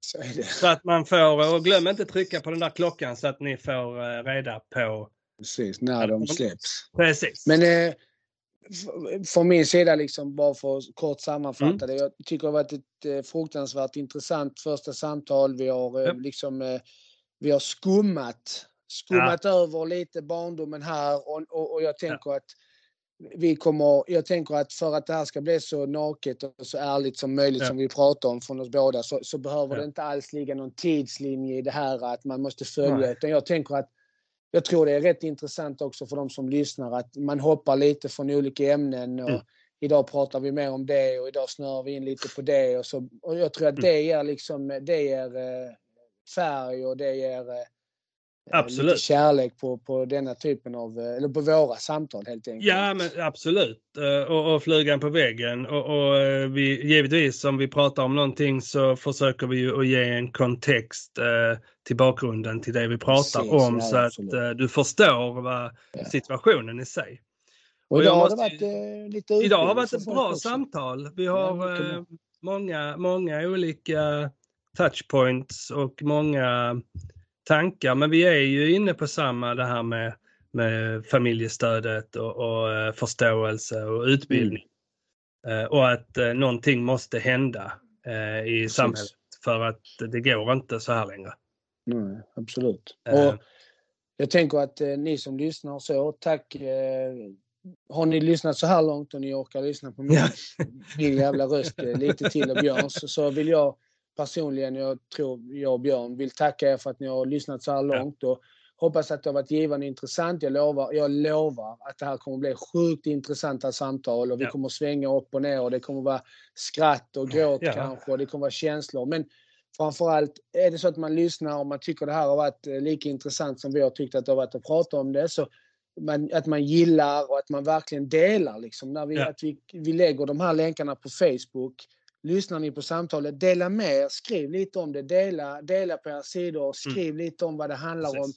[SPEAKER 3] Så.
[SPEAKER 2] Så att man får, och glöm inte trycka på den där klockan så att ni får eh, reda på
[SPEAKER 3] Precis, när de släpps.
[SPEAKER 2] precis.
[SPEAKER 3] Men eh, från min sida, liksom, bara för att kort sammanfatta
[SPEAKER 2] Mm.
[SPEAKER 3] det. Jag tycker det har varit ett eh, fruktansvärt intressant första samtal. Vi har eh,
[SPEAKER 2] Ja.
[SPEAKER 3] liksom eh, vi har skummat, skummat över lite barndomen här och, och, och jag tänker att vi kommer, jag tänker att för att det här ska bli så naket och så ärligt som möjligt
[SPEAKER 2] Ja.
[SPEAKER 3] som vi pratar om från oss båda så, så behöver
[SPEAKER 2] Ja.
[SPEAKER 3] det inte alls ligga någon tidslinje i det här att man måste följa.
[SPEAKER 2] Nej.
[SPEAKER 3] Utan jag tänker att jag tror det är rätt intressant också för de som lyssnar att man hoppar lite från olika ämnen. Och
[SPEAKER 2] Mm.
[SPEAKER 3] Idag pratar vi mer om det och idag snöar vi in lite på det. Och, så, och jag tror att
[SPEAKER 2] Mm.
[SPEAKER 3] det ger, liksom, det ger eh, färg och det ger eh,
[SPEAKER 2] Absolut.
[SPEAKER 3] lite kärlek på, på denna typen av, eh, eller på våra samtal helt enkelt.
[SPEAKER 2] Ja, men absolut. Eh, Och, och flugan på väggen. Och, och eh, vi, givetvis om vi pratar om någonting så försöker vi ju att ge en kontext eh, till bakgrunden till det vi pratar
[SPEAKER 3] Precis,
[SPEAKER 2] om
[SPEAKER 3] ja,
[SPEAKER 2] så att
[SPEAKER 3] absolut.
[SPEAKER 2] eh, du förstår vad
[SPEAKER 3] Ja.
[SPEAKER 2] situationen i sig.
[SPEAKER 3] och idag
[SPEAKER 2] jag
[SPEAKER 3] har det
[SPEAKER 2] måste
[SPEAKER 3] varit eh, lite
[SPEAKER 2] Idag har varit ett bra
[SPEAKER 3] också.
[SPEAKER 2] samtal. Vi
[SPEAKER 3] Ja,
[SPEAKER 2] har eh,
[SPEAKER 3] bra.
[SPEAKER 2] många, många olika touchpoints och många tankar. Men vi är ju inne på samma det här med, med familjestödet och, och eh, förståelse och utbildning. Eh, Och att eh, någonting måste hända i
[SPEAKER 3] Precis.
[SPEAKER 2] samhället för att det går inte så här längre.
[SPEAKER 3] Nej, absolut. Och jag tänker att ni som lyssnar så, tack. Har ni lyssnat så här långt och ni orkar lyssna på min,
[SPEAKER 2] Ja.
[SPEAKER 3] min jävla röst lite till och Björns så vill jag personligen, jag tror jag och Björn, vill tacka er för att ni har lyssnat så här långt. Och hoppas att det har varit givande och intressant. Jag lovar, jag lovar att det här kommer bli sjukt intressanta samtal och vi
[SPEAKER 2] Ja.
[SPEAKER 3] kommer svänga upp och ner och det kommer vara skratt och gråt
[SPEAKER 2] Ja.
[SPEAKER 3] kanske och det kommer vara känslor. Men framförallt är det så att man lyssnar och man tycker det här har varit eh, lika intressant som vi har tyckt att det har varit att prata om det. Så man, att man gillar och att man verkligen delar. Liksom, när vi,
[SPEAKER 2] Ja.
[SPEAKER 3] att vi, vi lägger de här länkarna på Facebook. Lyssnar ni på samtalet, dela med er, skriv lite om det, dela, dela på era sidor, skriv lite om vad det handlar om.
[SPEAKER 2] Precis.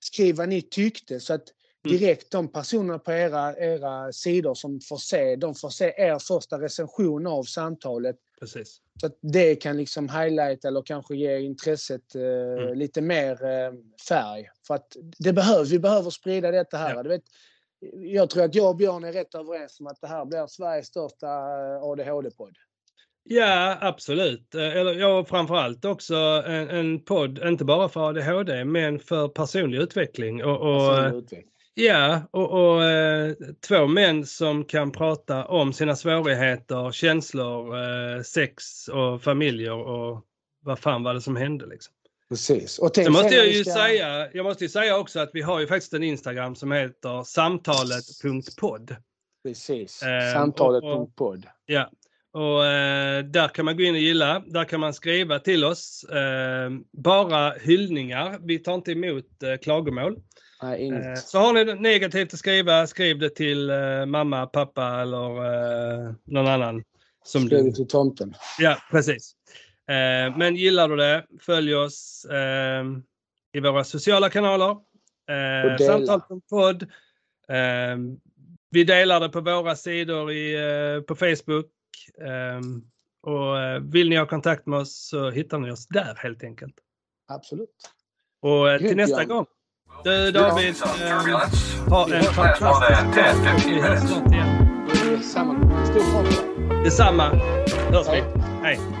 [SPEAKER 3] Skriv vad ni tyckte. Så att direkt de personerna på era, era sidor som får se, de får se er första recension av samtalet.
[SPEAKER 2] Precis.
[SPEAKER 3] Så att det kan liksom highlighta eller kanske ge intresset eh,
[SPEAKER 2] Mm.
[SPEAKER 3] lite mer eh, färg. För att det behövs, vi behöver sprida detta här.
[SPEAKER 2] Ja.
[SPEAKER 3] Du vet, jag tror att jag och Björn är rätt överens om att det här blir Sveriges största eh, ADHD-podd.
[SPEAKER 2] Ja, absolut. Eh, Eller ja, framförallt också en, en podd, inte bara för ADHD, men för personlig utveckling. Och, och,
[SPEAKER 3] Personlig utveckling.
[SPEAKER 2] ja, och, och eh, två män som kan prata om sina svårigheter, känslor, eh, sex och familjer och vad fan var det som hände liksom.
[SPEAKER 3] Precis. Och
[SPEAKER 2] Sen måste jag ju
[SPEAKER 3] ska-
[SPEAKER 2] säga, jag måste ju säga också att vi har ju faktiskt en Instagram som heter samtalet.podd.
[SPEAKER 3] Precis.
[SPEAKER 2] Eh,
[SPEAKER 3] Samtalet.podd.
[SPEAKER 2] Ja, och eh, där kan man gå in och gilla. Där kan man skriva till oss. Eh, bara hyllningar. Vi tar inte emot eh, klagomål.
[SPEAKER 3] Nej, inget.
[SPEAKER 2] Eh, så har ni negativt att skriva, skriv det till eh, mamma, pappa eller eh, någon annan. Som
[SPEAKER 3] Skriv det till tomten.
[SPEAKER 2] Ja, precis. Men gillar du det, följ oss i våra sociala kanaler. Eh,
[SPEAKER 3] dela.
[SPEAKER 2] Samtal.podd. Eh, vi delar det på våra sidor i, på Facebook. Och eh, vill ni ha kontakt med oss så hittar ni oss där helt enkelt.
[SPEAKER 3] Absolut.
[SPEAKER 2] Och eh, till nästa gång. Du David, eh,
[SPEAKER 1] turbulence.
[SPEAKER 2] ha en fantastisk dag.
[SPEAKER 1] 10,
[SPEAKER 2] Vi
[SPEAKER 1] 15
[SPEAKER 2] hörs snart igen. Detsamma. Hörs vi. Hej.